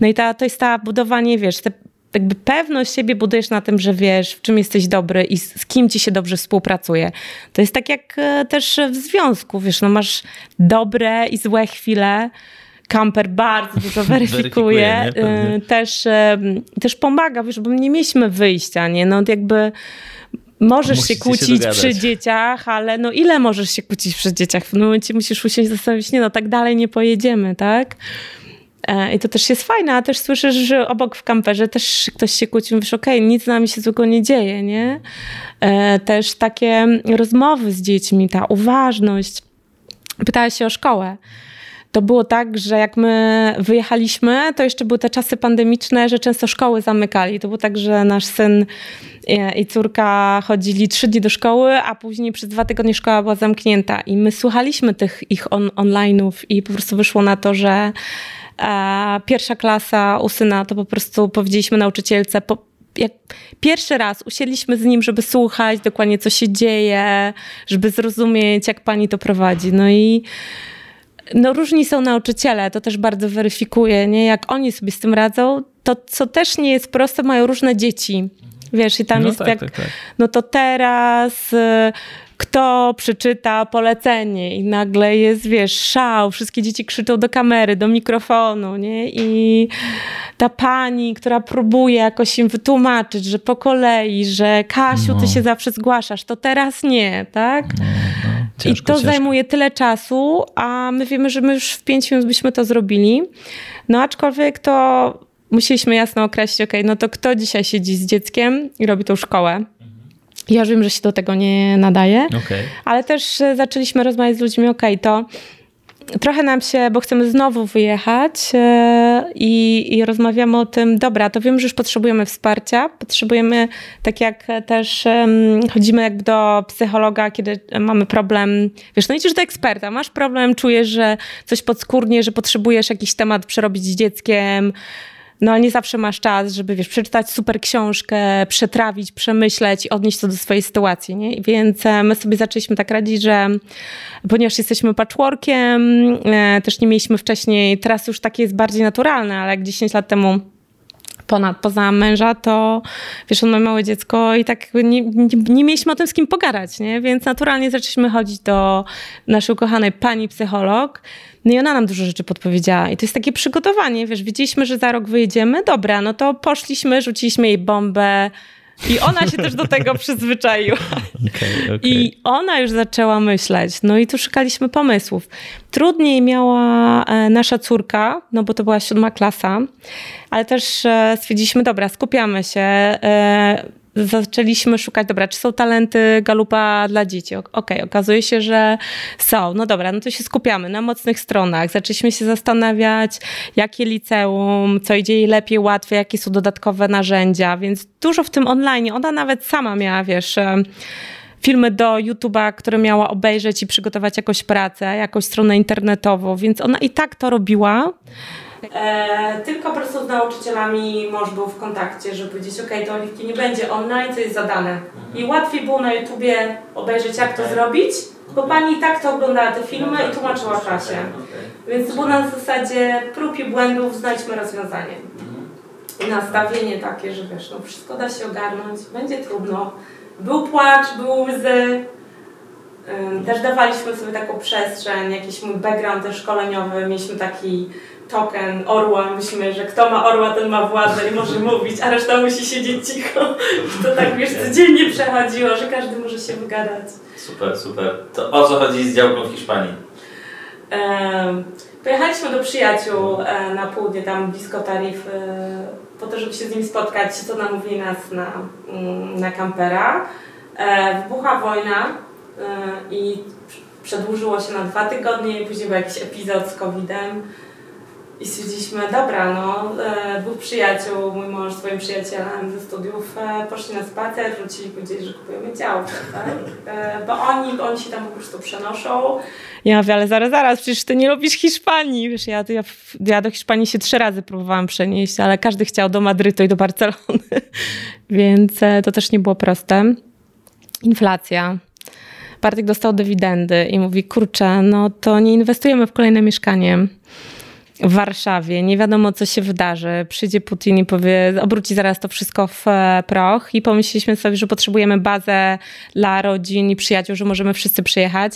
No i ta, to jest ta budowanie, wiesz, te, jakby pewność siebie budujesz na tym, że wiesz, w czym jesteś dobry i z, z kim ci się dobrze współpracuje. To jest tak jak e, też w związku, wiesz, no masz dobre i złe chwile, Kamper bardzo dużo weryfikuje, Weryfikuje, e, też, e, też pomaga, wiesz, bo nie mieliśmy wyjścia, nie? No jakby możesz Musicie się się kłócić dogadać. przy dzieciach, ale no ile możesz się kłócić przy dzieciach? W pewnym momencie musisz usiąść i zastanowić, nie no, tak dalej nie pojedziemy, tak? E, I to też jest fajne, a też słyszysz, że obok w kamperze też ktoś się kłóci, mówisz, okej, nic z nami się złego nie dzieje, nie? E, Też takie rozmowy z dziećmi, ta uważność. Pytałaś się o szkołę. To było tak, że jak my wyjechaliśmy, to jeszcze były te czasy pandemiczne, że często szkoły zamykali. To było tak, że nasz syn e, i córka chodzili trzy dni do szkoły, a później przez dwa tygodnie szkoła była zamknięta. I my słuchaliśmy tych ich on, online'ów i po prostu wyszło na to, że e, pierwsza klasa u syna to po prostu powiedzieliśmy nauczycielce, po, jak pierwszy raz usiedliśmy z nim, żeby słuchać dokładnie, co się dzieje, żeby zrozumieć, jak pani to prowadzi. No i no różni są nauczyciele, to też bardzo weryfikuje, nie? Jak oni sobie z tym radzą, to co też nie jest proste, mają różne dzieci. Wiesz, i tam No jest tak, jak, tak, tak. no to teraz y, kto przeczyta polecenie i nagle jest, wiesz, szał, wszystkie dzieci krzyczą do kamery, do mikrofonu, nie? I ta pani, która próbuje jakoś im wytłumaczyć, że po kolei, że Kasiu, ty No. się zawsze zgłaszasz, to teraz nie, tak? No, no, I ciężko, to ciężko. zajmuje tyle czasu, a my wiemy, że my już w pięć minut byśmy to zrobili. No aczkolwiek to musieliśmy jasno określić, ok, no to kto dzisiaj siedzi z dzieckiem i robi tą szkołę. Ja już wiem, że się do tego nie nadaje, Okej. ale też e, zaczęliśmy rozmawiać z ludźmi, ok, to trochę nam się, bo chcemy znowu wyjechać e, i, i rozmawiamy o tym, dobra, to wiem, że już potrzebujemy wsparcia, potrzebujemy, tak jak też chodzimy jakby do psychologa, kiedy mamy problem, wiesz, no idziesz do eksperta, masz problem, czujesz, że coś podskórnie, że potrzebujesz jakiś temat przerobić z dzieckiem, no ale nie zawsze masz czas, żeby wiesz, przeczytać super książkę, przetrawić, przemyśleć i odnieść to do swojej sytuacji, nie? Więc e, my sobie zaczęliśmy tak radzić, że ponieważ jesteśmy patchworkiem, e, też nie mieliśmy wcześniej, teraz już takie jest bardziej naturalne, ale jak 10 lat temu ponad, poza męża, to wiesz, on ma małe dziecko i tak nie, nie, nie mieliśmy o tym z kim pogadać, nie? Więc naturalnie zaczęliśmy chodzić do naszej ukochanej pani psycholog, no i ona nam dużo rzeczy podpowiedziała. I to jest takie przygotowanie, wiesz, wiedzieliśmy, że za rok wyjedziemy, dobra, no to poszliśmy, rzuciliśmy jej bombę i ona się też do tego przyzwyczaiła. Okej, okej. I ona już zaczęła myśleć. No i tu szukaliśmy pomysłów. Trudniej miała e, nasza córka, no bo to była siódma klasa, ale też e, stwierdziliśmy, dobra, skupiamy się. Zaczęliśmy szukać, dobra, czy są talenty galupa dla dzieci? Okej, okazuje się, że są. No dobra, no to się skupiamy na mocnych stronach. Zaczęliśmy się zastanawiać, jakie liceum, co idzie jej lepiej, łatwiej, jakie są dodatkowe narzędzia, więc dużo w tym online. Ona nawet sama miała, wiesz, e, filmy do YouTube'a, które miała obejrzeć i przygotować jakąś pracę, jakąś stronę internetową, więc ona i tak to robiła. E, tylko po prostu z nauczycielami mąż był w kontakcie, żeby powiedzieć, ok, to Oliwki nie będzie online, to jest zadane. I łatwiej było na YouTubie obejrzeć, jak to zrobić, bo pani i tak to oglądała te filmy i tłumaczyła klasie. Więc to było na zasadzie prób i błędów, znajdźmy rozwiązanie. I nastawienie takie, że wiesz, no wszystko da się ogarnąć, będzie trudno. Był płacz, były łzy. Też dawaliśmy sobie taką przestrzeń, jakiś mój background też szkoleniowy, mieliśmy taki token orła, myślimy, że kto ma orła, ten ma władzę i może mówić, a reszta musi siedzieć cicho. To tak, wiesz, codziennie przechodziło, że każdy może się wygadać. Super, super. To o co chodzi z działką w Hiszpanii? Pojechaliśmy do przyjaciół e, na południe, tam blisko Tarif, e, po to, żeby się z nimi spotkać, co namówili nas na, mm, na kampera. E, Wybuchła wojna i przedłużyło się na dwa tygodnie i później był jakiś epizod z COVID-em. I stwierdziliśmy, dobra, no, e, dwóch przyjaciół, mój mąż z swoim przyjacielem ze studiów e, poszli na spacer, wrócili, powiedzieli, że kupujemy działkę, tak? Bo oni, oni się tam po prostu przenoszą. Ja mówię, ale zaraz, zaraz, przecież ty nie lubisz Hiszpanii. Wiesz, ja, ja, ja do Hiszpanii się trzy razy próbowałam przenieść, ale każdy chciał do Madrytu i do Barcelony, więc to też nie było proste. Inflacja. Bartek dostał dywidendy i mówi, kurczę, no to nie inwestujemy w kolejne mieszkanie w Warszawie. Nie wiadomo, co się wydarzy. Przyjdzie Putin i powie, obróci zaraz to wszystko w e, proch. I pomyśleliśmy sobie, że potrzebujemy bazę dla rodzin i przyjaciół, że możemy wszyscy przyjechać.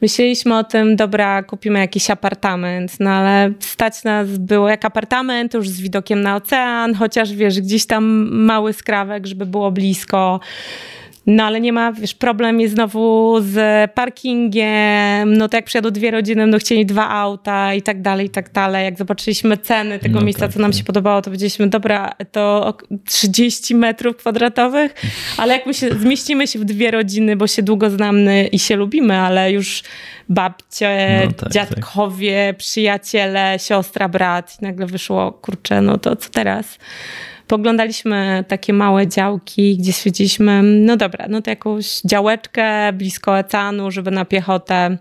Myśleliśmy o tym, dobra, kupimy jakiś apartament, no ale stać nas było jak apartament, już z widokiem na ocean, chociaż wiesz, gdzieś tam mały skrawek, żeby było blisko. No ale nie ma, wiesz, problem jest znowu z parkingiem, no to jak przyjadą dwie rodziny, no chcieli dwa auta i tak dalej, i tak dalej. Jak zobaczyliśmy ceny tego No miejsca, tak, co nam tak. się podobało, to powiedzieliśmy, dobra, to ok- 30 metrów kwadratowych, ale jak my się, zmieścimy się w dwie rodziny, bo się długo znamy i się lubimy, ale już babcie, No tak, dziadkowie, przyjaciele, siostra, brat i nagle wyszło, kurczę, no to co teraz? Poglądaliśmy takie małe działki, gdzie stwierdziliśmy, no dobra, no to jakąś działeczkę blisko oceanu, żeby na piechotę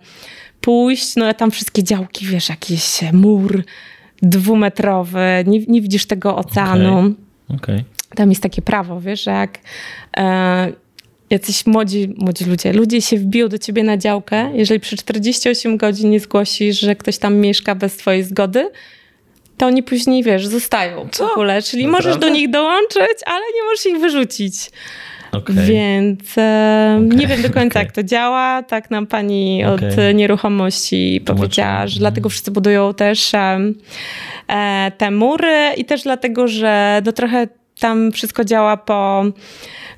pójść. No a tam wszystkie działki, wiesz, jakiś mur dwumetrowy, nie, nie widzisz tego oceanu. Okay. Tam jest takie prawo, wiesz, że jak e, jacyś młodzi, młodzi ludzie, ludzie się wbiją do ciebie na działkę, jeżeli przez 48 godzin nie zgłosisz, że ktoś tam mieszka bez twojej zgody, to oni później, wiesz, zostają Co? w ogóle. Czyli Naprawdę? możesz do nich dołączyć, ale nie możesz ich wyrzucić. Okay. Więc e, okay. nie wiem do końca, okay. jak to działa. Tak nam pani od nieruchomości powiedziała, że dlatego wszyscy budują też e, te mury i też dlatego, że no trochę tam wszystko działa po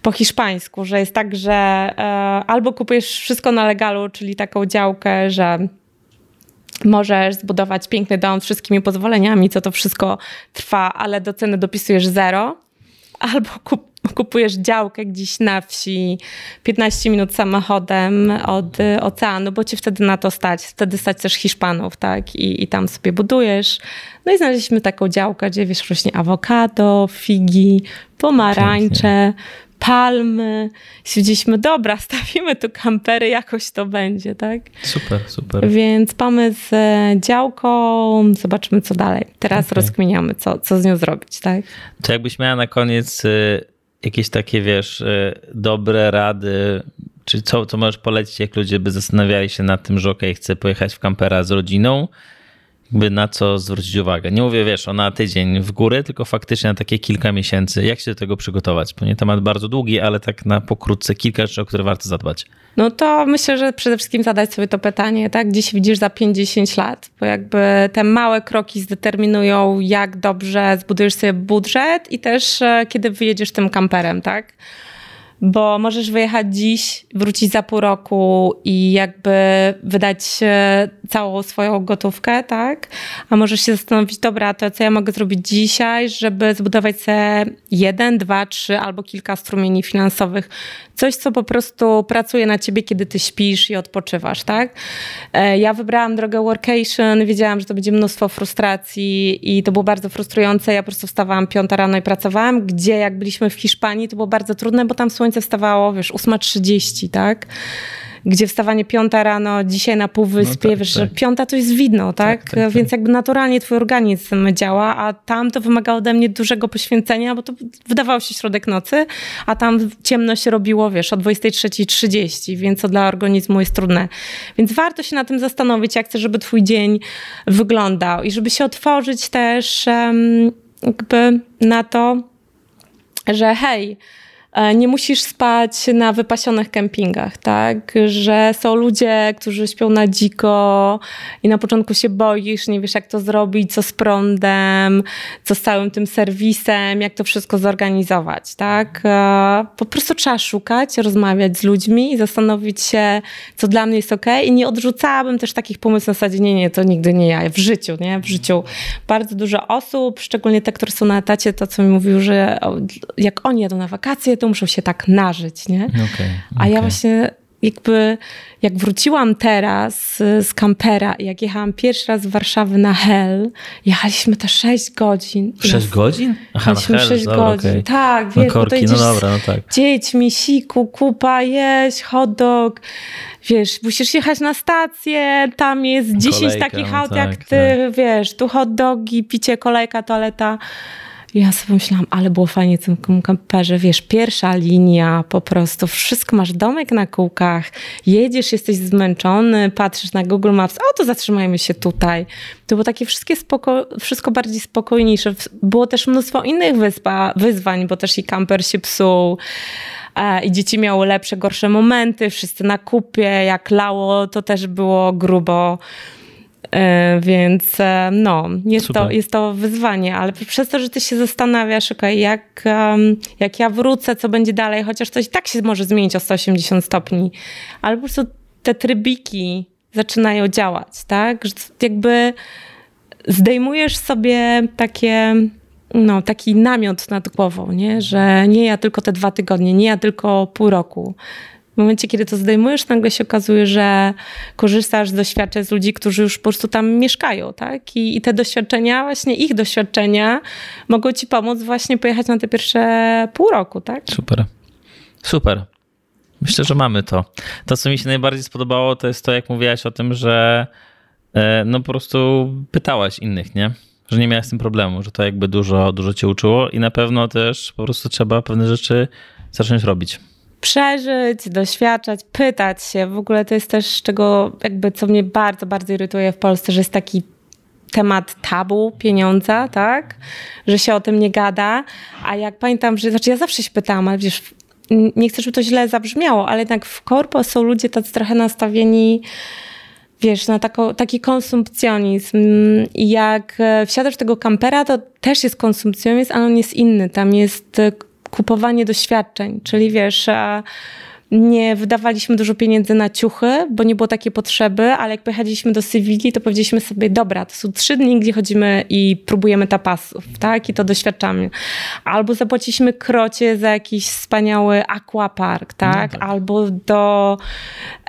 po hiszpańsku, że jest tak, że e, albo kupujesz wszystko na legalu, czyli taką działkę, że możesz zbudować piękny dom z wszystkimi pozwoleniami, co to wszystko trwa, ale do ceny dopisujesz zero, albo kup kupujesz działkę gdzieś na wsi, 15 minut samochodem od oceanu, bo ci wtedy na to stać. Wtedy stać też Hiszpanów, tak? I, i tam sobie budujesz. No i znaleźliśmy taką działkę, gdzie wiesz, rośnie awokado, figi, pomarańcze, palmy. Stwierdziliśmy, dobra, stawimy tu kampery, jakoś to będzie, tak? Super, super. Więc pomysł z działką, zobaczymy co dalej. Teraz okay. rozkminiamy, co, co z nią zrobić, tak? To jakbyś miała na koniec y, jakieś takie, wiesz, y, dobre rady, czy co, co możesz polecić, jak ludzie by zastanawiali się nad tym, że okej, okay, chcę pojechać w kampera z rodziną, jakby na co zwrócić uwagę. Nie mówię, wiesz, o na tydzień w górę, tylko faktycznie na takie kilka miesięcy. Jak się do tego przygotować? Bo nie temat bardzo długi, ale tak na pokrótce kilka rzeczy, o które warto zadbać. No to myślę, że przede wszystkim zadać sobie to pytanie, tak? Gdzie się widzisz za 50 lat? Bo jakby te małe kroki zdeterminują, jak dobrze zbudujesz sobie budżet i też e, kiedy wyjedziesz tym kamperem, tak? Bo możesz wyjechać dziś, wrócić za pół roku i jakby wydać całą swoją gotówkę, tak? A możesz się zastanowić, dobra, to co ja mogę zrobić dzisiaj, żeby zbudować sobie jeden, dwa, trzy albo kilka strumieni finansowych. Coś, co po prostu pracuje na ciebie, kiedy ty śpisz i odpoczywasz, tak? E, ja wybrałam drogę workation, wiedziałam, że to będzie mnóstwo frustracji i to było bardzo frustrujące. Ja po prostu wstawałam piąta rano i pracowałam, gdzie jak byliśmy w Hiszpanii, to było bardzo trudne, bo tam słońce wstawało, wiesz, 8.30, tak? gdzie wstawanie piąta rano, dzisiaj na półwyspie, no tak, wiesz, tak. że piąta to jest widno, tak? tak, tak Więc tak. jakby naturalnie twój organizm działa, a tam to wymagało ode mnie dużego poświęcenia, bo to wydawało się środek nocy, a tam ciemność robiło, wiesz, o 23.30, więc to dla organizmu jest trudne. Więc warto się na tym zastanowić, jak chcesz, żeby twój dzień wyglądał i żeby się otworzyć też um, jakby na to, że hej, nie musisz spać na wypasionych kempingach, tak? Że są ludzie, którzy śpią na dziko i na początku się boisz, nie wiesz jak to zrobić, co z prądem, co z całym tym serwisem, jak to wszystko zorganizować, tak? E, po prostu trzeba szukać, rozmawiać z ludźmi i zastanowić się, co dla mnie jest ok i nie odrzucałabym też takich pomysłów na zasadzie, nie, nie, to nigdy nie ja, w życiu, nie? W życiu bardzo dużo osób, szczególnie te, które są na etacie, to co mi mówił, że jak oni jadą na wakacje, to muszą się tak nażyć, nie? Okay, okay. A ja właśnie jakby jak wróciłam teraz z kampera, jak jechałam pierwszy raz z Warszawy na Hel, jechaliśmy te 6 godzin. 6 godzin? Aha, jechaliśmy 6 dobra, godzin. Okay. Tak, wiesz, no korki, no dobra, no tak. dziećmi, siku, kupa, jeść, hot dog. Wiesz, musisz jechać na stację, tam jest 10 Kolejka, takich no aut tak, jak ty, tak. wiesz, tu hot dogi, picie, kolejka, toaleta. Ja sobie myślałam, ale było fajnie w tym kamperze, wiesz, pierwsza linia, po prostu wszystko, masz domek na kółkach, jedziesz, jesteś zmęczony, patrzysz na Google Maps, o to zatrzymajmy się tutaj. To było takie wszystkie spoko wszystko bardziej spokojniejsze. Było też mnóstwo innych wyzwań, bo też i kamper się psuł i dzieci miały lepsze, gorsze momenty, wszyscy na kupie, jak lało, to też było grubo. E, więc e, no, jest to, jest to wyzwanie, ale przez to, że ty się zastanawiasz, okay, jak, jak ja wrócę, co będzie dalej, chociaż i tak się może zmienić o 180 stopni, ale po prostu te trybiki zaczynają działać, tak? Że jakby zdejmujesz sobie takie no, taki namiot nad głową, nie? że nie ja tylko te dwa tygodnie, nie ja tylko pół roku, w momencie, kiedy to zdejmujesz, nagle się okazuje, że korzystasz z doświadczeń z ludzi, którzy już po prostu tam mieszkają, tak? I, I, te doświadczenia, właśnie ich doświadczenia mogą ci pomóc właśnie pojechać na te pierwsze pół roku, tak? Super. Super. Myślę, że mamy to. To, co mi się najbardziej spodobało, to jest to, jak mówiłaś o tym, że e, no po prostu pytałaś innych, nie? że nie miałeś z tym problemu, że to jakby dużo, dużo cię uczyło i na pewno też po prostu trzeba pewne rzeczy zacząć robić przeżyć, doświadczać, pytać się. W ogóle to jest też czego, jakby co mnie bardzo, bardzo irytuje w Polsce, że jest taki temat tabu pieniądza, tak? Że się o tym nie gada. A jak pamiętam, że, znaczy ja zawsze się pytałam, ale wiesz, nie chcę, żeby to źle zabrzmiało, ale jednak w korpo są ludzie tacy trochę nastawieni wiesz, na tako, taki konsumpcjonizm. I jak e, wsiadasz tego kampera, to też jest konsumpcjonizm, ale on jest inny. Tam jest e, kupowanie doświadczeń, czyli wiesz, nie wydawaliśmy dużo pieniędzy na ciuchy, bo nie było takiej potrzeby, ale jak pojechaliśmy do Sewilli, to powiedzieliśmy sobie, dobra, to są trzy dni, gdzie chodzimy i próbujemy tapasów, tak? I to doświadczamy. Albo zapłaciliśmy krocie za jakiś wspaniały aquapark, tak? No tak. Albo do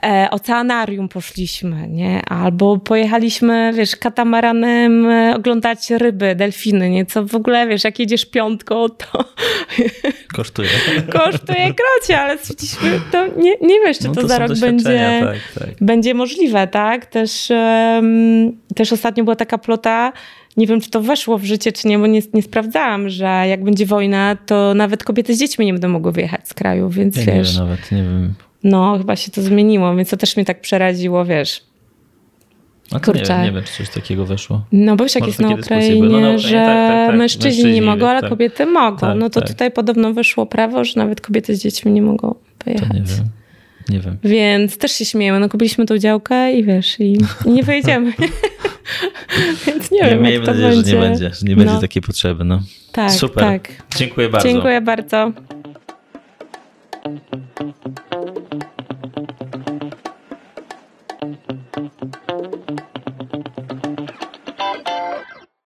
e, oceanarium poszliśmy, nie? Albo pojechaliśmy, wiesz, katamaranem e, oglądać ryby, delfiny, nie? Co w ogóle, wiesz, jak jedziesz piątką, to... Kosztuje. Kosztuje krocie, ale stwierdziliśmy, to nie, nie wiesz, czy no to, to za rok będzie, tak, tak. będzie możliwe, tak? Też, um, też ostatnio była taka plota, nie wiem, czy to weszło w życie, czy nie, bo nie, nie sprawdzałam, że jak będzie wojna, to nawet kobiety z dziećmi nie będą mogły wyjechać z kraju, więc ja wiesz. Nie wiem, nawet nie wiem. No, chyba się to zmieniło, więc to też mnie tak przeraziło, wiesz. A Kurczę. Nie, nie wiem, czy coś takiego weszło. No bo już jak jest na Ukrainie, no, na Ukrainie, że tak, tak, tak. mężczyźni, mężczyźni, nie mogą, ale tak. kobiety mogą. Tak, no to tak. tutaj podobno weszło prawo, że nawet kobiety z dziećmi nie mogą pojechać. To nie wiem. Nie wiem. Więc też się śmiejemy. No kupiliśmy tą działkę i wiesz, i, i nie wyjedziemy. Więc nie, nie wiem, Miejmy nadzieję, będzie. że nie będzie, że nie no. będzie takiej potrzeby. No. Tak, Super. Tak. Dziękuję bardzo. Dziękuję bardzo.